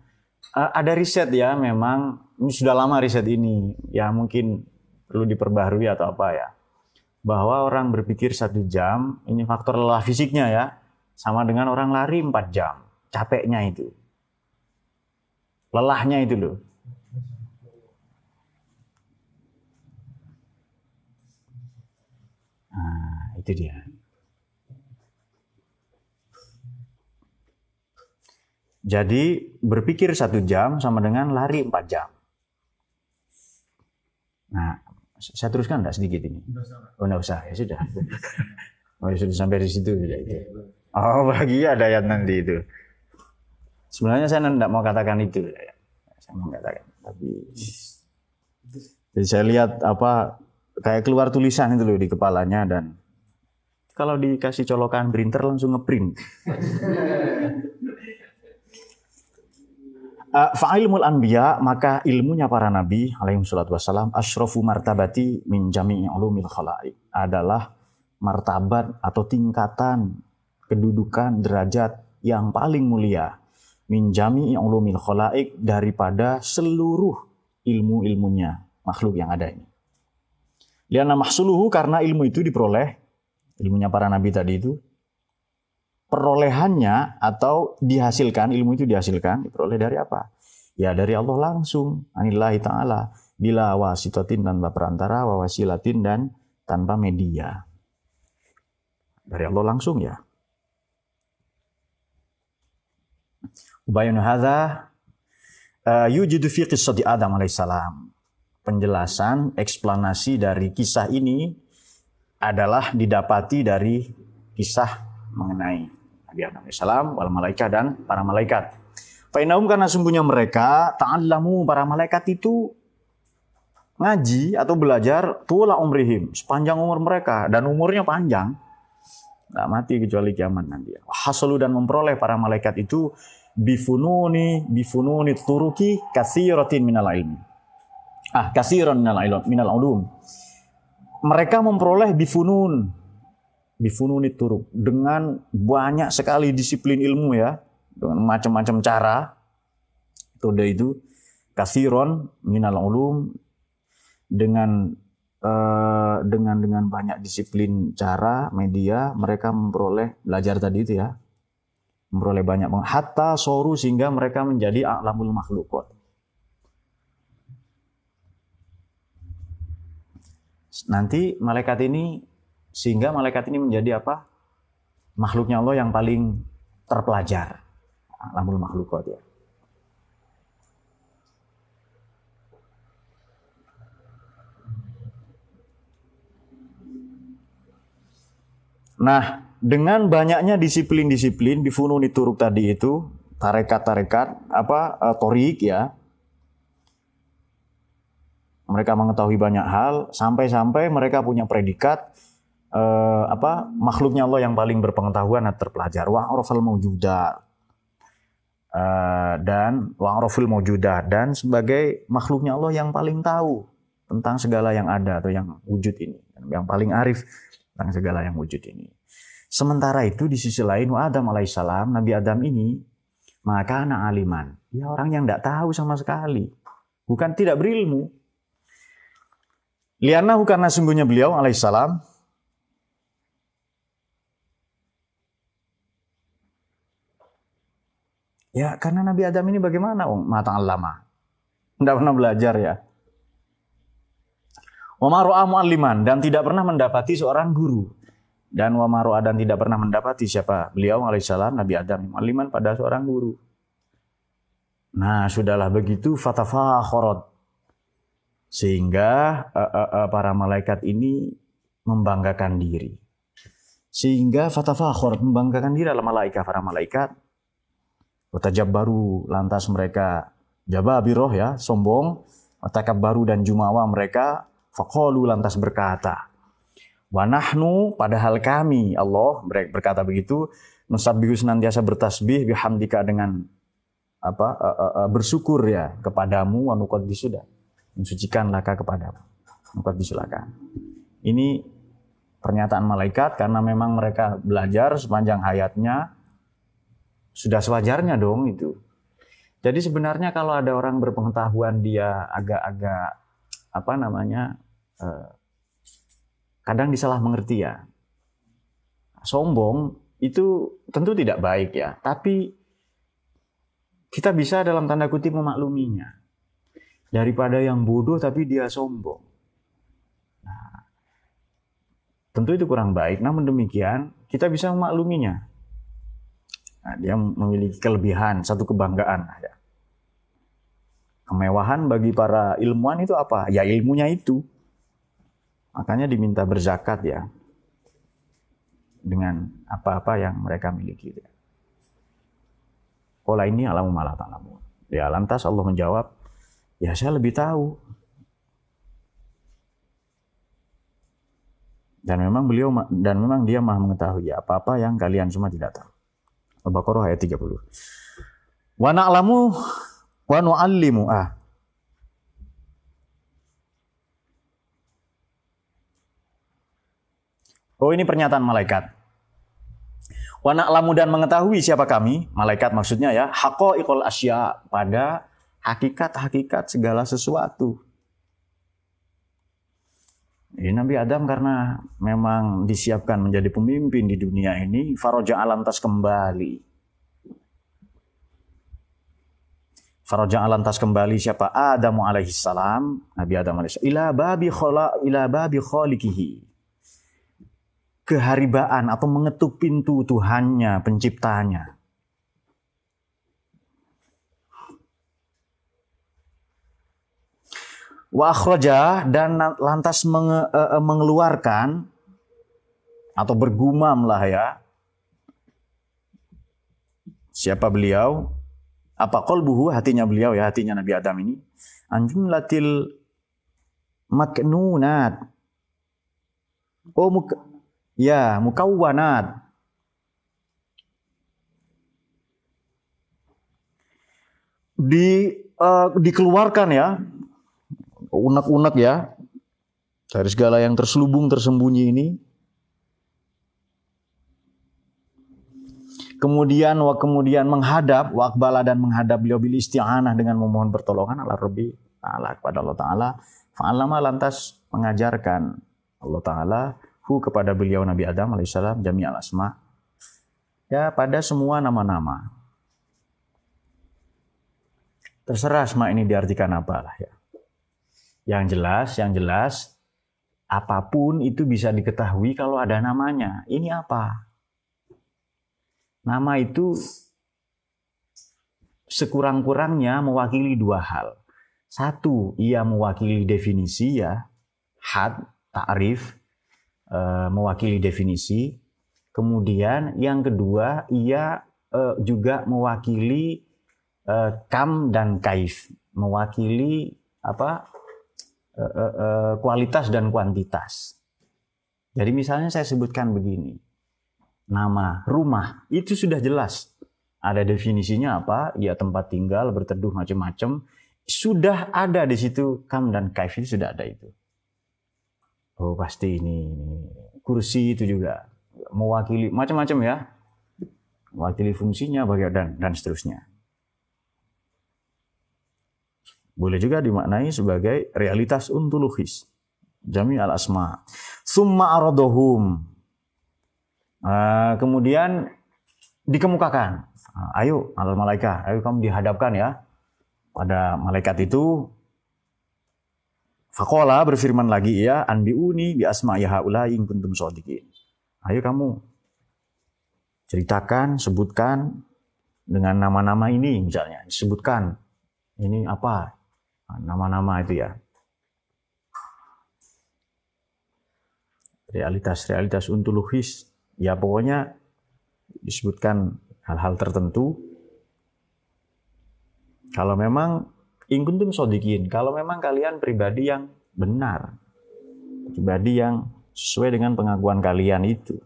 Uh, ada riset ya, memang ini sudah lama riset ini, ya mungkin perlu diperbaharui atau apa ya. Bahwa orang berpikir satu jam, ini faktor lelah fisiknya ya, sama dengan orang lari empat jam. Capeknya itu. Lelahnya itu loh. Nah, itu dia. Jadi berpikir satu jam sama dengan lari empat jam. Nah, saya teruskan enggak sedikit ini? Oh, enggak usah. Ya sudah. Oh, ya sudah sampai di situ. Sudah, itu. Oh, bagi ada ayat nanti itu. Sebenarnya saya tidak mau katakan itu. Saya mau katakan. Tapi jadi saya lihat apa kayak keluar tulisan itu loh di kepalanya dan kalau dikasih colokan printer langsung ngeprint. Uh, Fa'ilmul anbiya maka ilmunya para nabi alaihi salatu wassalam asyrafu martabati min jami'i ulumil khalaik adalah martabat atau tingkatan kedudukan derajat yang paling mulia min jami'i ulumil khalaik daripada seluruh ilmu-ilmunya makhluk yang ada ini. Liana mahsuluhu karena ilmu itu diperoleh, ilmunya para nabi tadi itu, perolehannya atau dihasilkan, ilmu itu dihasilkan, diperoleh dari apa? Ya dari Allah langsung, anillahi ta'ala, bila wasitatin tanpa perantara, wawasilatin dan tanpa media. Dari Allah langsung ya. Ubayun hadha uh, yujidu fi qissati Adam alaihissalam penjelasan, eksplanasi dari kisah ini adalah didapati dari kisah mengenai Nabi Adam AS, wal malaikat dan para malaikat. Fainahum karena sungguhnya mereka, ta'allamu para malaikat itu ngaji atau belajar tula umrihim, sepanjang umur mereka. Dan umurnya panjang. Nggak mati kecuali kiamat nanti. Hasalu dan memperoleh para malaikat itu bifununi, bifununi turuki kasiratin minal ilmi ah kasiran minal ilm minal ulum. Mereka memperoleh bifunun. Bifunun itu dengan banyak sekali disiplin ilmu ya. Dengan macam-macam cara. Metode itu. Kasiron minal ulum dengan uh, dengan dengan banyak disiplin cara media mereka memperoleh belajar tadi itu ya. Memperoleh banyak hatta soru sehingga mereka menjadi alamul makhlukot nanti malaikat ini sehingga malaikat ini menjadi apa? Makhluknya Allah yang paling terpelajar. Alamul makhlukot ya. Nah, dengan banyaknya disiplin-disiplin di fununi turuk tadi itu, tarekat-tarekat, apa, uh, torik ya, mereka mengetahui banyak hal sampai-sampai mereka punya predikat eh, apa makhluknya Allah yang paling berpengetahuan dan terpelajar. Wa arafal eh, dan wa arafil dan sebagai makhluknya Allah yang paling tahu tentang segala yang ada atau yang wujud ini. Yang paling arif tentang segala yang wujud ini. Sementara itu di sisi lain wa Adam alaihissalam Nabi Adam ini maka anak aliman. Ya orang yang tidak tahu sama sekali. Bukan tidak berilmu Lianahu karena sungguhnya beliau alaihissalam Ya karena Nabi Adam ini bagaimana oh, mata lama. Tidak pernah belajar ya. Wamaru mu'alliman dan tidak pernah mendapati seorang guru. Dan wamaru dan tidak pernah mendapati siapa? Beliau alaihissalam Nabi Adam mu'alliman pada seorang guru. Nah sudahlah begitu fatafakhorat sehingga uh, uh, uh, para malaikat ini membanggakan diri. Sehingga fatafakhur membanggakan diri adalah malaikat para malaikat. baru lantas mereka jababiroh ya, sombong, baru dan jumawa mereka faqalu lantas berkata, Wanahnu padahal kami Allah berkata begitu nusabbihu senantiasa bertasbih bihamdika dengan apa uh, uh, uh, bersyukur ya kepadamu wa nuqaddisu mensucikan laka kepada Engkau disilakan. Ini pernyataan malaikat karena memang mereka belajar sepanjang hayatnya sudah sewajarnya dong itu. Jadi sebenarnya kalau ada orang berpengetahuan dia agak-agak apa namanya eh, kadang disalah mengerti ya. Sombong itu tentu tidak baik ya, tapi kita bisa dalam tanda kutip memakluminya. Daripada yang bodoh tapi dia sombong. Tentu itu kurang baik, namun demikian kita bisa memakluminya. Nah, dia memiliki kelebihan, satu kebanggaan. Ya. Kemewahan bagi para ilmuwan itu apa? Ya ilmunya itu. Makanya diminta berzakat ya. Dengan apa-apa yang mereka miliki. Ya. Pola ini alamu malah ta'lamu. Ya lantas Allah menjawab, ya saya lebih tahu. Dan memang beliau dan memang dia maha mengetahui apa-apa yang kalian semua tidak tahu. Al-Baqarah ayat 30. Wa na'lamu wa nu'allimu. Ah. Oh ini pernyataan malaikat. Wa na'lamu dan mengetahui siapa kami, malaikat maksudnya ya, haqaiqul asya pada hakikat-hakikat segala sesuatu. Ya, Nabi Adam karena memang disiapkan menjadi pemimpin di dunia ini, Faroja alantas kembali. Faroja alantas kembali siapa? Adam alaihi salam, Nabi Adam alaihi salam. Ila babi khala ila babi khalikihi. Keharibaan atau mengetuk pintu Tuhannya, penciptanya. Wa akhraja dan lantas menge, uh, mengeluarkan atau bergumam lah ya. Siapa beliau? Apa kolbuhu hatinya beliau ya hatinya Nabi Adam ini. Anjum latil maknunat. Oh muk ya mukawwanat. Di uh, dikeluarkan ya unek-unek ya dari segala yang terselubung tersembunyi ini. Kemudian wa kemudian menghadap wakbala dan menghadap beliau bil isti'anah dengan memohon pertolongan Allah Rabbi taala kepada Allah taala. Fa'alama lantas mengajarkan Allah taala hu kepada beliau Nabi Adam alaihissalam jami al asma ya pada semua nama-nama. Terserah asma ini diartikan apa lah ya. Yang jelas, yang jelas, apa pun itu bisa diketahui kalau ada namanya. Ini apa? Nama itu sekurang-kurangnya mewakili dua hal. Satu, ia mewakili definisi ya, had, ta'rif, e, mewakili definisi. Kemudian yang kedua, ia e, juga mewakili e, kam dan kaif, mewakili apa kualitas dan kuantitas. Jadi misalnya saya sebutkan begini, nama rumah itu sudah jelas. Ada definisinya apa? Ya tempat tinggal, berteduh macam-macam. Sudah ada di situ kam dan kaif itu sudah ada itu. Oh pasti ini kursi itu juga mewakili macam-macam ya, mewakili fungsinya bagian dan dan seterusnya. Boleh juga dimaknai sebagai realitas untuluhis. Jami al-asma. Summa aradohum. Uh, kemudian dikemukakan. Uh, ayo al malaikat, ayo kamu dihadapkan ya pada malaikat itu. Fakola berfirman lagi ya, anbiuni bi asma ya in kuntum sodikin. Ayo kamu ceritakan, sebutkan dengan nama-nama ini misalnya, disebutkan ini apa nama-nama itu ya. Realitas-realitas untuluhis, ya pokoknya disebutkan hal-hal tertentu. Kalau memang ingkuntum sodikin, kalau memang kalian pribadi yang benar, pribadi yang sesuai dengan pengakuan kalian itu.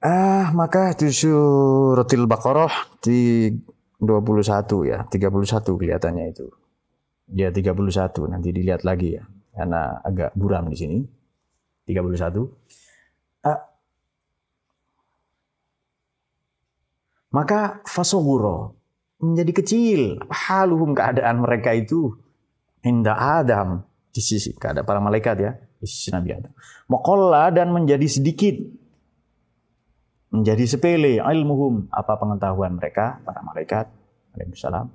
Ah, maka itu suratil Baqarah di 21 ya, 31 kelihatannya itu. Dia 31, nanti dilihat lagi ya. karena agak buram di sini. 31. Uh, maka fasoguro. Menjadi kecil. Haluhum keadaan mereka itu. Indah Adam. Di sisi keadaan para malaikat ya. Di sisi Nabi Adam. Mokolla dan menjadi sedikit. Menjadi sepele ilmuhum. Apa pengetahuan mereka? Para malaikat. Alaihissalam.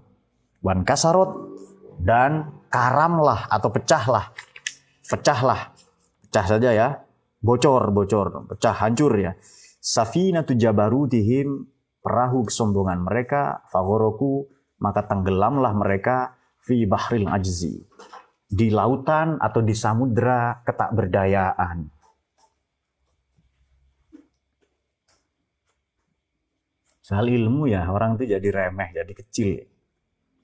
Wan kasarot dan karamlah atau pecahlah. Pecahlah. Pecah saja ya. Bocor bocor. Pecah hancur ya. Safinatu jabarutihim perahu kesombongan mereka fagoroku maka tenggelamlah mereka fi bahril ajzi. Di lautan atau di samudra ketakberdayaan. Soal ilmu ya orang itu jadi remeh, jadi kecil.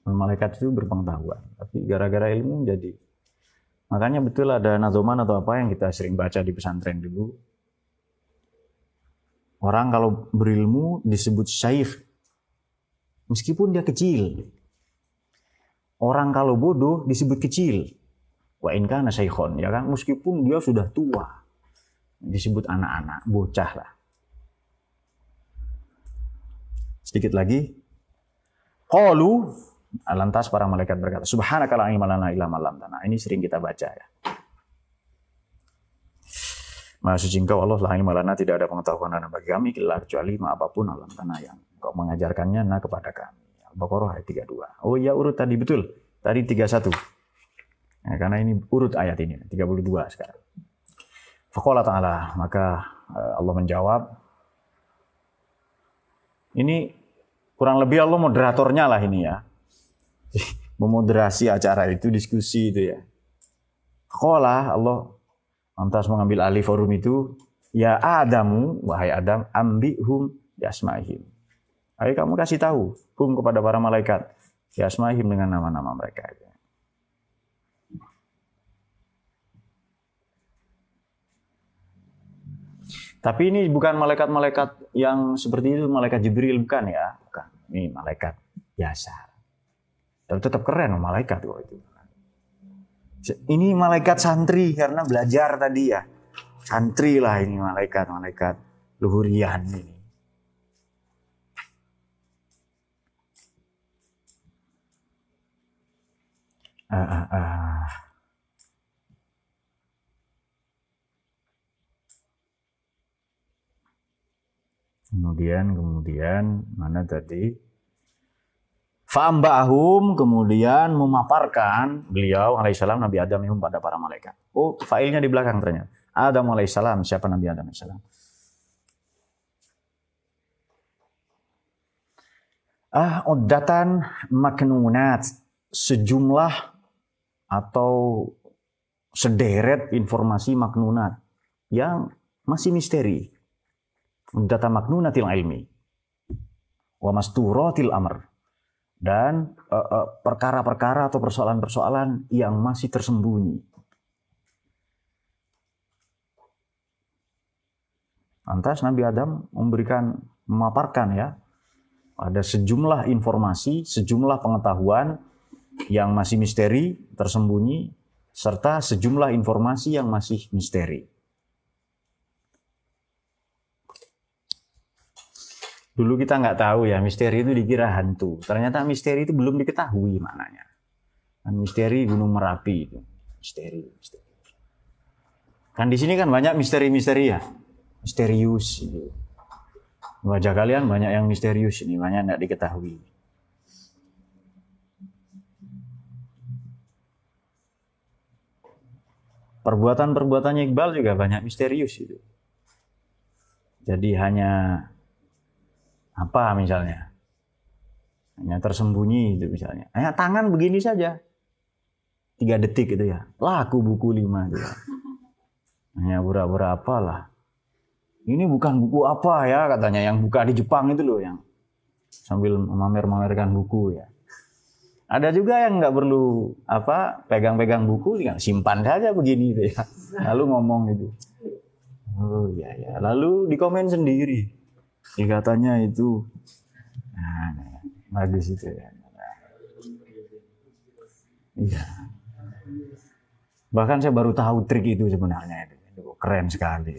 Malaikat itu berpengetahuan, tapi gara-gara ilmu jadi. Makanya betul ada nazoman atau apa yang kita sering baca di pesantren dulu. Orang kalau berilmu disebut syaif, meskipun dia kecil. Orang kalau bodoh disebut kecil. Wa inka nasaikhon, ya kan? Meskipun dia sudah tua, disebut anak-anak, bocah lah. Sedikit lagi. Qalu lantas para malaikat berkata, Subhanaka la ilma lana illa tanah. Ini sering kita baca ya. Maha suci engkau Allah la ilma lana tidak ada pengetahuan lana bagi kami illa kecuali ma apa pun alam tanah yang engkau mengajarkannya nah kepada kami. Al-Baqarah ayat 32. Oh iya urut tadi betul. Tadi 31. Ya, karena ini urut ayat ini 32 sekarang. Faqala ta'ala maka eh, Allah menjawab ini kurang lebih Allah moderatornya lah ini ya. Memoderasi acara itu, diskusi itu ya. Sekolah Allah lantas mengambil alih forum itu. Ya Adamu, wahai Adam, ambihum yasma'ihim. Ayo kamu kasih tahu, hum kepada para malaikat. Yasma'ihim dengan nama-nama mereka. Tapi ini bukan malaikat-malaikat yang seperti itu, malaikat Jibril bukan ya, bukan. Ini malaikat biasa. Tapi tetap keren malaikat kok itu. Ini malaikat santri karena belajar tadi ya. Santri lah ini malaikat, malaikat luhurian ini. Ah, ah, ah. Kemudian kemudian mana tadi? Fa'ambahum kemudian memaparkan beliau alaihissalam Nabi Adam itu pada para malaikat. Oh, failnya di belakang ternyata. Adam alaihissalam, siapa Nabi Adam alaihissalam? Ah, uddatan maknunat sejumlah atau sederet informasi maknunat yang masih misteri data maknunatil ilmi wa masturatil amr dan eh, eh, perkara-perkara uh, uh, atau persoalan-persoalan yang masih tersembunyi. Lantas Nabi Adam memberikan memaparkan ya ada sejumlah informasi, sejumlah pengetahuan yang masih misteri, tersembunyi serta sejumlah informasi yang masih misteri. Dulu kita nggak tahu ya, misteri itu dikira hantu. Ternyata misteri itu belum diketahui maknanya. Dan misteri Gunung Merapi itu. Misteri, misteri. Kan di sini kan banyak misteri-misteri ya. Misterius. Gitu. Wajah kalian banyak yang misterius ini, banyak nggak diketahui. Perbuatan-perbuatannya Iqbal juga banyak misterius itu. Jadi hanya apa misalnya? Hanya tersembunyi itu misalnya. Hanya tangan begini saja. Tiga detik itu ya. Laku buku lima itu ya. Hanya pura-pura apalah. Ini bukan buku apa ya katanya yang buka di Jepang itu loh yang sambil memamer-mamerkan buku ya. Ada juga yang nggak perlu apa pegang-pegang buku, tinggal simpan saja begini itu ya. Lalu ngomong itu. Oh iya ya. Lalu dikomen sendiri. Ya itu nah, bagus itu ya. Iya. Bahkan saya baru tahu trik itu sebenarnya itu. keren sekali.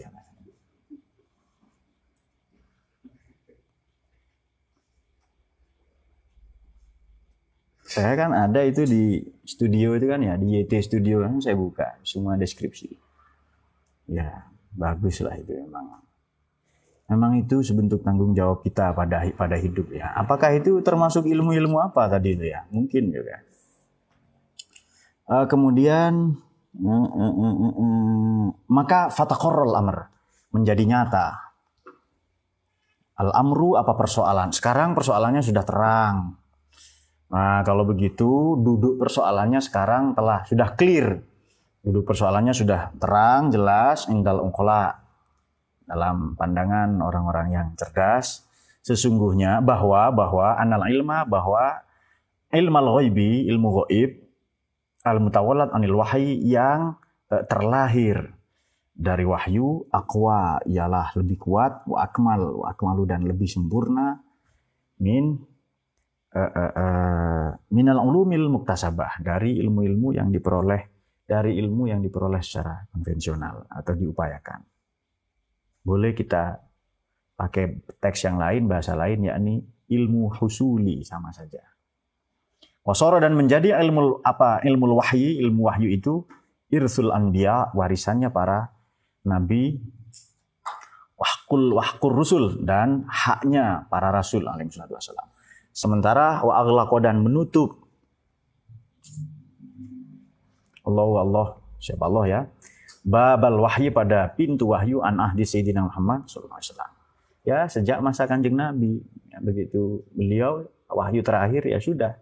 Saya kan ada itu di studio itu kan ya, di YT Studio kan saya buka semua deskripsi. Ya, bagus lah itu memang. Memang itu sebentuk tanggung jawab kita pada pada hidup ya. Apakah itu termasuk ilmu-ilmu apa tadi itu ya? Mungkin juga. Uh, kemudian uh, uh, uh, uh, uh, maka fatakorol amr menjadi nyata. Al amru apa persoalan? Sekarang persoalannya sudah terang Nah, kalau begitu duduk persoalannya sekarang telah sudah clear. Duduk persoalannya sudah terang, jelas, indal ungkola. Dalam pandangan orang-orang yang cerdas, sesungguhnya bahwa bahwa anal ilma bahwa ilmu ghaibi, ilmu ghaib al mutawallat anil wahyi yang eh, terlahir dari wahyu akwa ialah lebih kuat wa akmal wa akmalu dan lebih sempurna min uh, uh, uh, minal ulumil muktasabah dari ilmu-ilmu yang diperoleh dari ilmu yang diperoleh secara konvensional atau diupayakan. Boleh kita pakai teks yang lain, bahasa lain, yakni ilmu husuli sama saja. Wasoro dan menjadi ilmu apa ilmu wahyi, ilmu wahyu itu irsul anbiya, warisannya para nabi, wahkul wahkur rusul dan haknya para rasul alaihi wasallam. Sementara wa aghlaqo dan menutup Allah Allah siapa Allah ya babal wahyu pada pintu wahyu an ahdi sayyidina Muhammad sallallahu alaihi wasallam. Ya, sejak masa Kanjeng Nabi ya, begitu beliau wahyu terakhir ya sudah.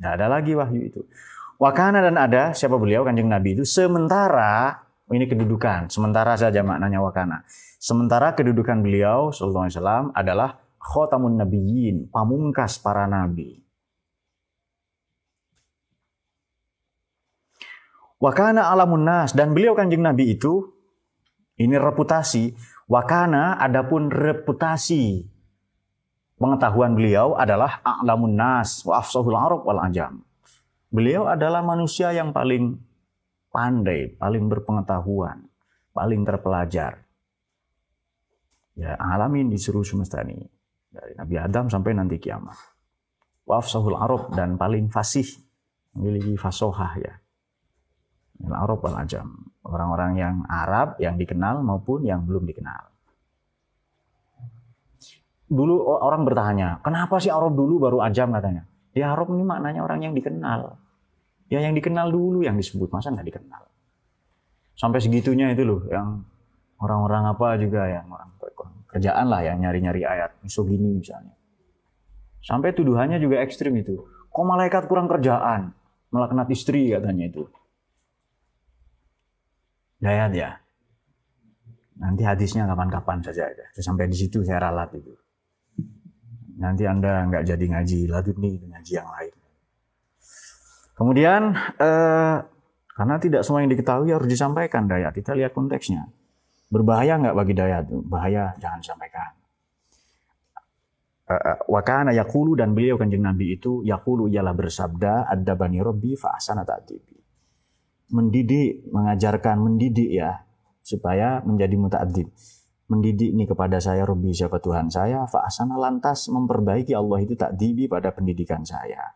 Tidak ada lagi wahyu itu. Wakana dan ada siapa beliau Kanjeng Nabi itu sementara ini kedudukan, sementara saja maknanya wakana. Sementara kedudukan beliau sallallahu alaihi wasallam adalah khotamun nabiyyin, pamungkas para nabi. Wakana alamun nas dan beliau kanjeng Nabi itu ini reputasi. Wakana adapun reputasi pengetahuan beliau adalah alamun nas wa afsahul arab wal ajam. Beliau adalah manusia yang paling pandai, paling berpengetahuan, paling terpelajar. Ya, alamin di seluruh semesta ini dari Nabi Adam sampai nanti kiamat. Waf sahul Arab dan paling fasih memiliki fasohah ya. Al Arab wal Ajam. Orang-orang yang Arab yang dikenal maupun yang belum dikenal. Dulu orang bertanya, kenapa sih Arab dulu baru Ajam katanya? Ya Arab ini maknanya orang yang dikenal. Ya yang dikenal dulu yang disebut, masa nggak dikenal? Sampai segitunya itu loh, yang orang-orang apa juga yang orang kerjaan lah yang nyari-nyari ayat misogini misalnya. Sampai tuduhannya juga ekstrim itu. Kok malaikat kurang kerjaan? Melaknat istri katanya itu. Dayat ya. Nanti hadisnya kapan-kapan saja aja. Sampai di situ saya ralat itu. Nanti Anda nggak jadi ngaji ladut nih ngaji yang lain. Kemudian eh, karena tidak semua yang diketahui harus disampaikan dayat. Kita lihat konteksnya. Berbahaya nggak bagi dayat? Bahaya, jangan sampaikan. Eh, eh, Wakana yakulu dan beliau kanjeng Nabi itu yakulu ialah bersabda ada bani Robbi fa'asana ta'dibi. Mendidik, mengajarkan, mendidik ya supaya menjadi muta'adib. Mendidik ini kepada saya Robbi siapa Tuhan saya fa'asana lantas memperbaiki Allah itu ta'dibi pada pendidikan saya.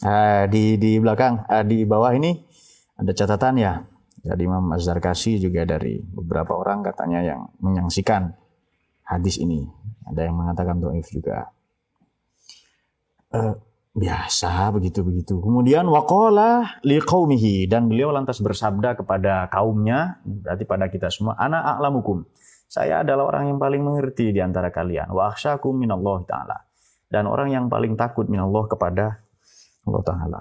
Uh, di di belakang uh, di bawah ini ada catatan ya dari Imam Az-Zarkasi juga dari beberapa orang katanya yang menyaksikan hadis ini. Ada yang mengatakan doif juga. Uh, biasa begitu begitu kemudian waqala liqaumihi dan beliau lantas bersabda kepada kaumnya berarti pada kita semua ana a'lamukum. Saya adalah orang yang paling mengerti di antara kalian. Wa akhsyakum minallah taala. Dan orang yang paling takut minallah kepada Allah Ta'ala.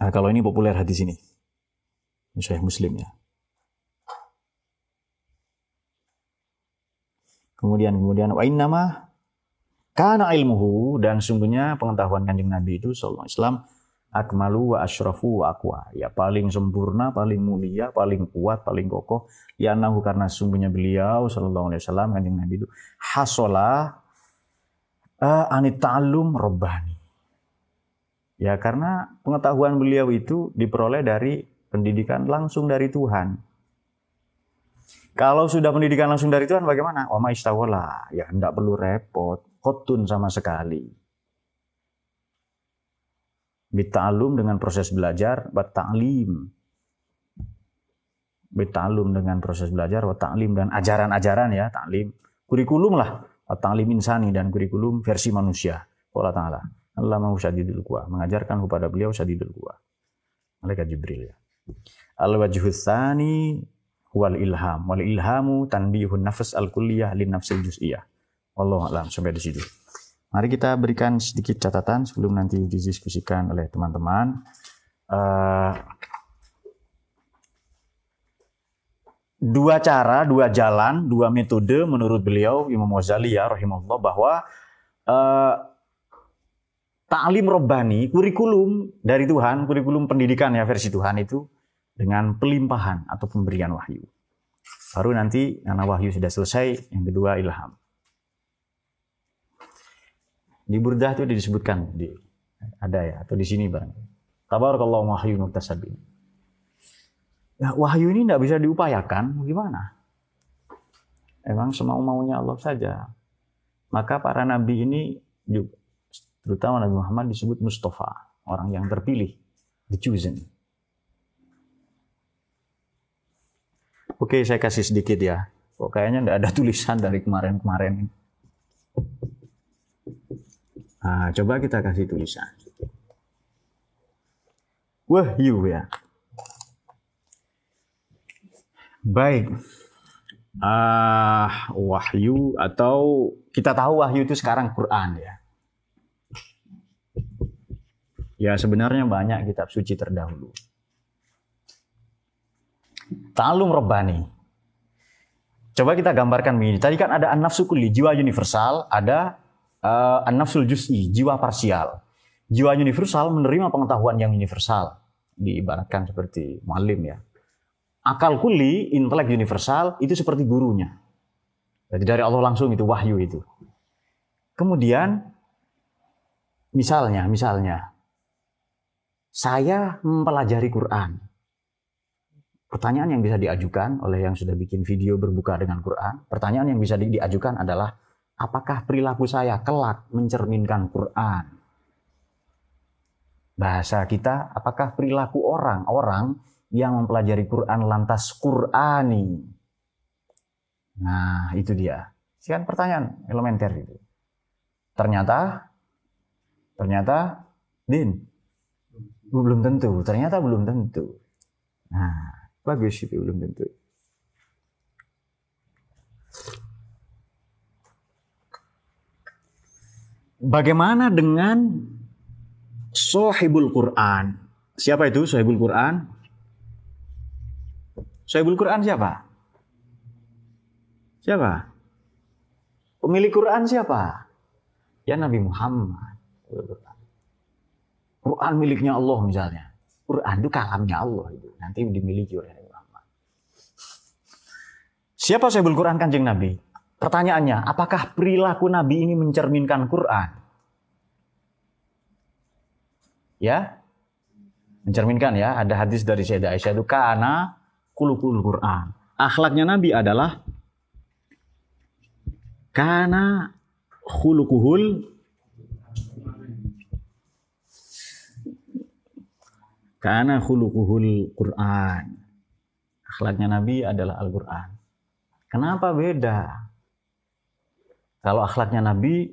Nah, kalau ini populer hadis ini. Saya Muslim ya. Kemudian kemudian wa nama karena ilmuhu dan sungguhnya pengetahuan kanjeng Nabi itu sallallahu alaihi wasallam akmalu wa asyrafu wa aqwa. Ya paling sempurna, paling mulia, paling kuat, paling kokoh. Ya nahu karena sungguhnya beliau sallallahu alaihi wasallam kanjeng Nabi itu hasola uh, anit ta'allum robbani. Ya karena pengetahuan beliau itu diperoleh dari pendidikan langsung dari Tuhan. Kalau sudah pendidikan langsung dari Tuhan bagaimana? Wa istawala. Ya tidak perlu repot. Kotun sama sekali. Bita'alum dengan proses belajar. Bata'lim. Bita'alum dengan proses belajar. Wata'lim dan ajaran-ajaran ya. Ta'lim. Kurikulum lah. Ta'lim insani dan kurikulum versi manusia. Allah Ta'ala. Allah mau syadidul kuwa. Mengajarkan kepada beliau syadidul kuwa. Malaikat Jibril ya. Al-wajhusani wal ilham. Wal ilhamu tanbihun nafs al kulliyah lin nafsil juz'iyah. Allah alam sampai di situ. Mari kita berikan sedikit catatan sebelum nanti didiskusikan oleh teman-teman. Uh, dua cara, dua jalan, dua metode menurut beliau Imam Ghazali ya rahimahullah bahwa uh, ta'lim robbani, kurikulum dari Tuhan, kurikulum pendidikan ya versi Tuhan itu dengan pelimpahan atau pemberian wahyu. Baru nanti karena wahyu sudah selesai, yang kedua ilham. Di Burdah itu disebutkan di ada ya atau di sini barang. Tabarakallahu wahyu muktasabin. Ya, wahyu ini tidak bisa diupayakan, gimana? Emang semau maunya Allah saja. Maka para nabi ini terutama Nabi Muhammad disebut Mustafa, orang yang terpilih, the chosen. Oke, saya kasih sedikit ya. Kok kayaknya nggak ada tulisan dari kemarin-kemarin. Nah, coba kita kasih tulisan. Wahyu ya. Baik. Uh, wahyu atau kita tahu wahyu itu sekarang Quran ya. Ya sebenarnya banyak kitab suci terdahulu. Ta'alum Rabbani. Coba kita gambarkan begini. Tadi kan ada an-nafsu kulli, jiwa universal, ada uh, an-nafsul juz'i, jiwa parsial. Jiwa universal menerima pengetahuan yang universal. Diibaratkan seperti malim ya. Akal kulli, intelek universal, itu seperti gurunya. Jadi dari Allah langsung itu wahyu itu. Kemudian misalnya, misalnya saya mempelajari Quran. Pertanyaan yang bisa diajukan oleh yang sudah bikin video berbuka dengan Quran, pertanyaan yang bisa di diajukan adalah apakah perilaku saya kelak mencerminkan Quran? Bahasa kita, apakah perilaku orang-orang yang mempelajari Quran lantas Qurani? Nah, itu dia. Sekian pertanyaan elementer itu. Ternyata, ternyata, din, belum tentu. Ternyata belum tentu. Nah, Bagus itu belum tentu. Bagaimana dengan Sohibul Quran? Siapa itu Sohibul Quran? Sohibul Quran siapa? Siapa? Pemilik Quran siapa? Ya Nabi Muhammad. Quran miliknya Allah misalnya. Quran itu kalamnya Allah itu. Nanti dimiliki oleh Nabi. Siapa saya Quran kanjeng Nabi? Pertanyaannya, apakah perilaku Nabi ini mencerminkan Quran? Ya, mencerminkan ya. Ada hadis dari Sayyidah Aisyah itu karena kulukul Quran. Akhlaknya Nabi adalah karena khulukuhul Karena khuluquhul Quran. Akhlaknya Nabi adalah Al-Quran. Kenapa beda? Kalau akhlaknya Nabi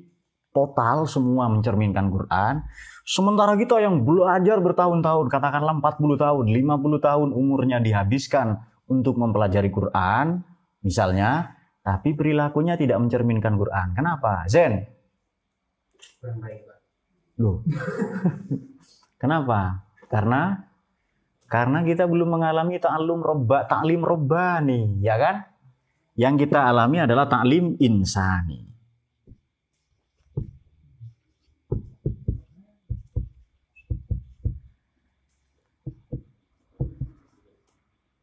total semua mencerminkan Quran. Sementara kita yang belajar bertahun-tahun, katakanlah 40 tahun, 50 tahun umurnya dihabiskan untuk mempelajari Quran, misalnya, tapi perilakunya tidak mencerminkan Quran. Kenapa? Zen? Loh. Kenapa? Karena karena kita belum mengalami taklim robba, ta'lim robbani, ya kan? Yang kita alami adalah ta'lim insani.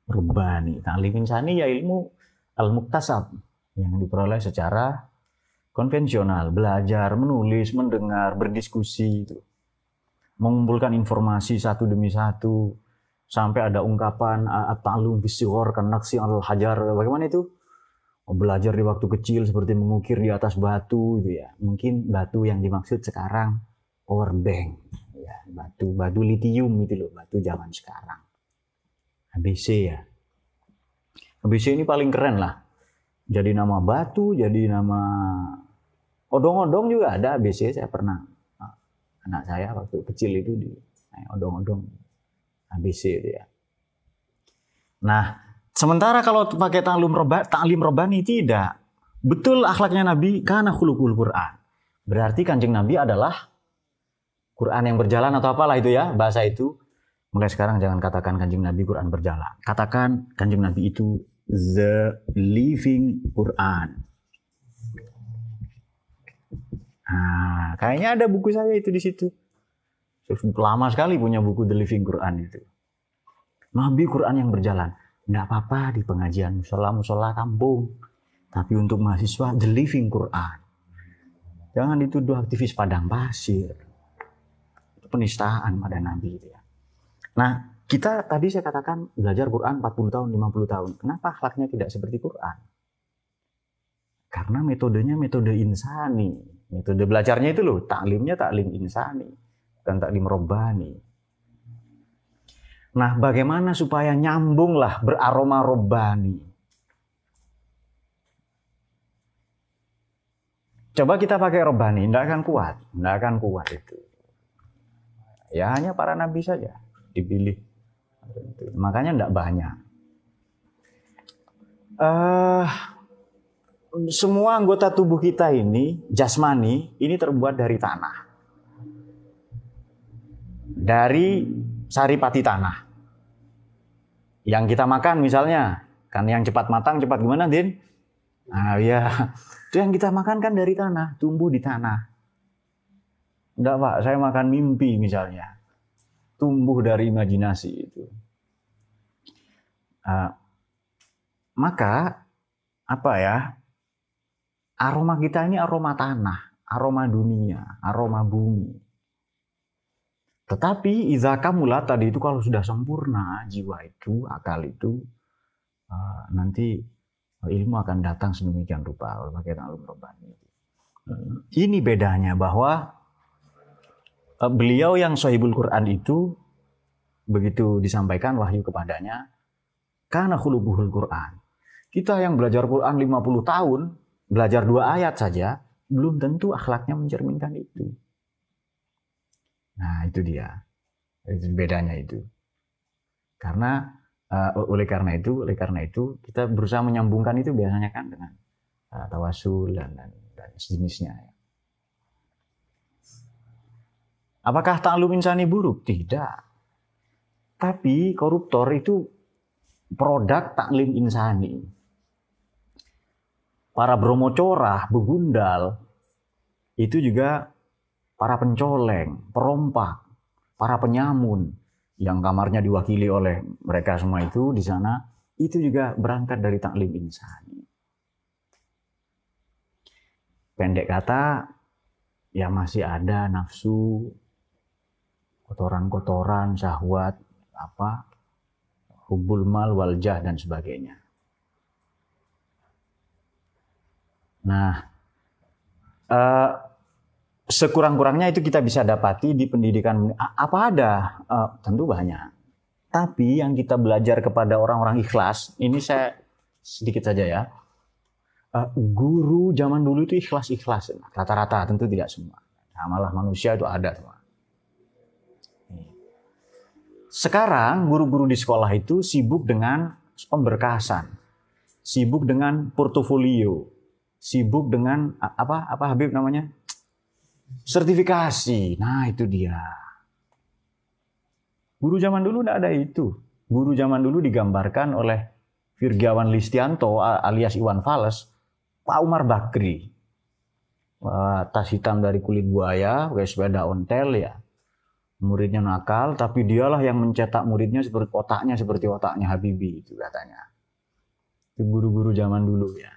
Rubani, ta'lim insani ya ilmu al-muktasab yang diperoleh secara konvensional, belajar, menulis, mendengar, berdiskusi itu. Mengumpulkan informasi satu demi satu sampai ada ungkapan at-ta'lum bisighar kanaksi al-hajar. Bagaimana itu? Oh, belajar di waktu kecil seperti mengukir di atas batu gitu ya. Mungkin batu yang dimaksud sekarang power bank ya, batu batu litium itu loh, batu zaman sekarang. ABC ya. ABC ini paling keren lah. Jadi nama batu, jadi nama odong-odong juga ada ABC saya pernah. Anak saya waktu kecil itu di odong-odong ABC itu ya. Nah, sementara kalau pakai taklim roba, taklim robani tidak. Betul akhlaknya Nabi karena khulukul Quran. Berarti kanjeng Nabi adalah Quran yang berjalan atau apalah itu ya bahasa itu Mulai sekarang jangan katakan kanjeng Nabi Quran berjalan. Katakan kanjeng Nabi itu the living Quran. Nah, kayaknya ada buku saya itu di situ. Lama sekali punya buku The Living Quran itu. Nabi Quran yang berjalan. Nggak apa-apa di pengajian musola-musola kampung. Tapi untuk mahasiswa The Living Quran. Jangan dituduh aktivis padang pasir. Itu penistaan pada Nabi itu ya. Nah, kita tadi saya katakan belajar Quran 40 tahun, 50 tahun. Kenapa akhlaknya tidak seperti Quran? Karena metodenya metode insani. Metode belajarnya itu loh, taklimnya taklim insani. Dan taklim robbani. Nah, bagaimana supaya nyambunglah beraroma robbani? Coba kita pakai robbani, tidak akan kuat. Tidak akan kuat itu. Ya hanya para nabi saja dipilih. Makanya tidak banyak. Uh, semua anggota tubuh kita ini, jasmani, ini terbuat dari tanah. Dari saripati tanah. Yang kita makan misalnya, kan yang cepat matang, cepat gimana, Din? Nah, ya, itu yang kita makan kan dari tanah, tumbuh di tanah. Enggak, Pak, saya makan mimpi misalnya tumbuh dari imajinasi itu. Uh, maka apa ya? Aroma kita ini aroma tanah, aroma dunia, aroma bumi. Tetapi izaka mula tadi itu kalau sudah sempurna jiwa itu, akal itu, uh, nanti ilmu akan datang sedemikian rupa. Ini bedanya bahwa Eh, beliau yang sahibul Quran itu begitu disampaikan wahyu kepadanya karena khulubuhul Quran. Kita yang belajar Quran 50 tahun, belajar dua ayat saja, belum tentu akhlaknya mencerminkan itu. Nah, itu dia. Itu bedanya itu. Karena uh, oleh karena itu, oleh karena itu kita berusaha menyambungkan itu biasanya kan dengan uh, tawasul dan, dan, dan sejenisnya. Ya. Apakah taklum insani buruk? Tidak. Tapi koruptor itu produk taklim insani. Para bromocorah, begundal, itu juga para pencoleng, perompak, para penyamun yang kamarnya diwakili oleh mereka semua itu di sana itu juga berangkat dari taklim insani. Pendek kata, ya masih ada nafsu kotoran-kotoran, syahwat, apa, hubul mal, waljah, dan sebagainya. Nah, uh, sekurang-kurangnya itu kita bisa dapati di pendidikan. Apa ada? Uh, tentu banyak. Tapi yang kita belajar kepada orang-orang ikhlas ini saya sedikit saja ya. Uh, guru zaman dulu itu ikhlas ikhlas rata-rata tentu tidak semua. Nah, malah manusia itu ada semua. Sekarang guru-guru di sekolah itu sibuk dengan pemberkasan, sibuk dengan portofolio, sibuk dengan apa apa Habib namanya? sertifikasi. Nah, itu dia. Guru zaman dulu tidak ada itu. Guru zaman dulu digambarkan oleh Virgawan Listianto alias Iwan Fales, Pak Umar Bakri. Tas hitam dari kulit buaya, pakai sepeda ontel ya muridnya nakal, tapi dialah yang mencetak muridnya seperti otaknya seperti otaknya Habibie itu katanya. Itu guru-guru zaman dulu ya.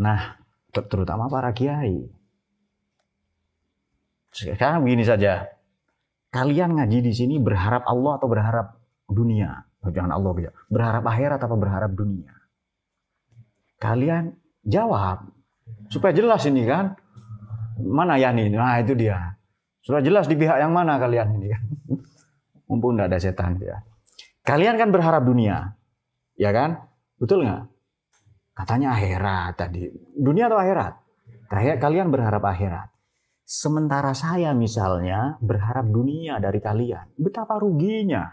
Nah, terutama para kiai. Sekarang begini saja. Kalian ngaji di sini berharap Allah atau berharap dunia? Oh, jangan Allah gitu. Berharap akhirat atau berharap dunia? Kalian jawab supaya jelas ini kan. Mana ya nih? Nah, itu dia. Sudah jelas di pihak yang mana kalian ini kan. Mumpung tidak ada setan ya. Kalian kan berharap dunia. Ya kan? Betul nggak? Katanya akhirat tadi. Dunia atau akhirat? Kayak kalian berharap akhirat. Sementara saya misalnya berharap dunia dari kalian. Betapa ruginya.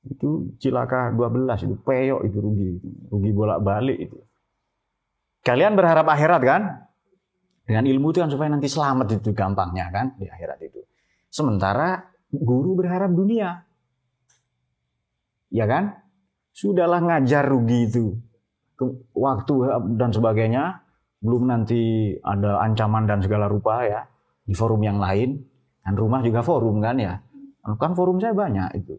Itu cilaka 12 itu peyok itu rugi. Rugi bolak-balik itu. Kalian berharap akhirat kan? Dengan ilmu itu kan supaya nanti selamat itu gampangnya kan di akhirat itu. Sementara guru berharap dunia. Ya kan? Sudahlah ngajar rugi itu. Waktu dan sebagainya. Belum nanti ada ancaman dan segala rupa ya. Di forum yang lain. Dan rumah juga forum kan ya. Kan forum saya banyak itu.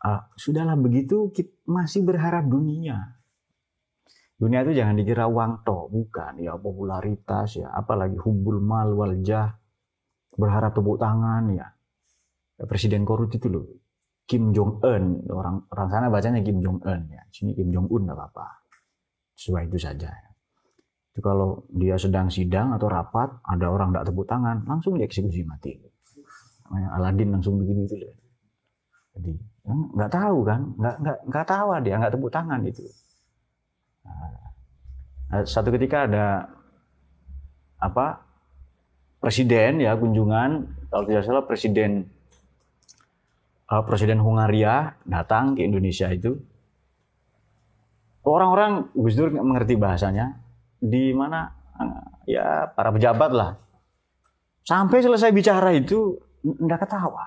Uh, sudahlah begitu masih berharap dunia. Dunia itu jangan dikira uang toh, bukan ya popularitas ya, apalagi hubul mal wal jah, berharap tepuk tangan ya. Presiden korut itu loh, Kim Jong Un, orang orang sana bacanya Kim Jong Un ya, sini Kim Jong Un apa apa, sesuai itu saja. Ya. Itu kalau dia sedang sidang atau rapat, ada orang tidak tepuk tangan, langsung dieksekusi mati. Aladin langsung begini itu. Jadi nggak tahu kan, nggak nggak nggak tahu dia nggak tepuk tangan itu. Nah, satu ketika ada apa presiden ya kunjungan kalau tidak salah presiden uh, presiden Hungaria datang ke Indonesia itu. Orang-orang Gus Dur mengerti bahasanya. Di mana ya para pejabat lah. Sampai selesai bicara itu tidak ketawa.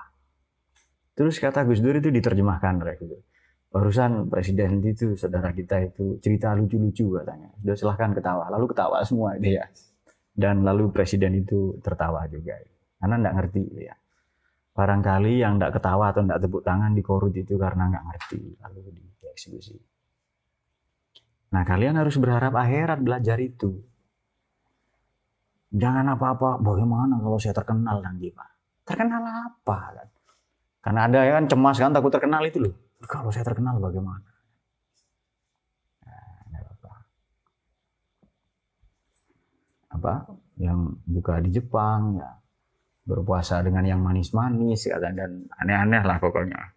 Terus kata Gus Dur itu diterjemahkan Gus barusan presiden itu saudara kita itu cerita lucu-lucu katanya. Sudah silahkan ketawa. Lalu ketawa semua dia dan lalu presiden itu tertawa juga. Karena tidak ngerti ya barangkali yang tidak ketawa atau tidak tepuk tangan di korut itu karena nggak ngerti lalu dieksekusi. Nah kalian harus berharap akhirat belajar itu. Jangan apa-apa bagaimana kalau saya terkenal nanti pak? Terkenal apa? Kan karena ada kan cemas kan takut terkenal itu loh. Kalau saya terkenal bagaimana? Nah, apa? Yang buka di Jepang ya berpuasa dengan yang manis-manis dan aneh-aneh lah pokoknya.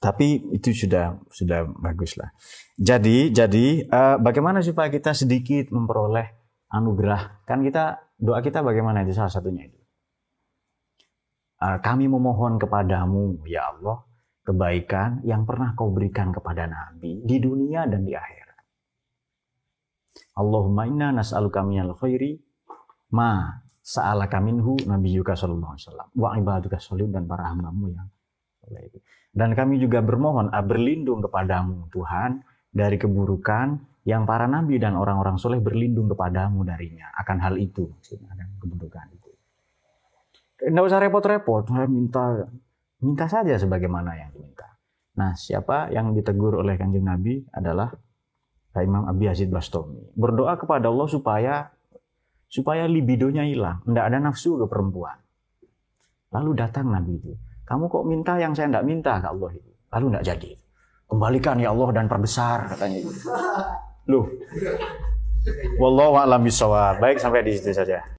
Tapi itu sudah sudah bagus lah. Jadi jadi uh, bagaimana supaya kita sedikit memperoleh anugerah? Kan kita doa kita bagaimana itu salah satunya itu. Ah, kami memohon kepadamu, ya Allah, kebaikan yang pernah kau berikan kepada Nabi di dunia dan di akhirat. Allahumma inna nas'aluka minal khairi ma sa'alaka minhu nabiyyuka sallallahu alaihi wasallam wa ibaduka dan para hambamu yang. Dan kami juga bermohon ah, berlindung kepadamu Tuhan dari keburukan yang para nabi dan orang-orang soleh berlindung kepadamu darinya akan hal itu maksudnya akan keburukan itu. Tidak usah repot-repot, minta minta saja sebagaimana yang diminta. Nah, siapa yang ditegur oleh kanjeng Nabi adalah Imam Abi Yazid Bastomi. Berdoa kepada Allah supaya supaya libidonya hilang, tidak ada nafsu ke perempuan. Lalu datang Nabi itu, kamu kok minta yang saya tidak minta ke Allah itu. Lalu tidak jadi. Kembalikan ya Allah dan perbesar katanya itu. Loh. Wallahu a'lam bishawab. Baik sampai di situ saja.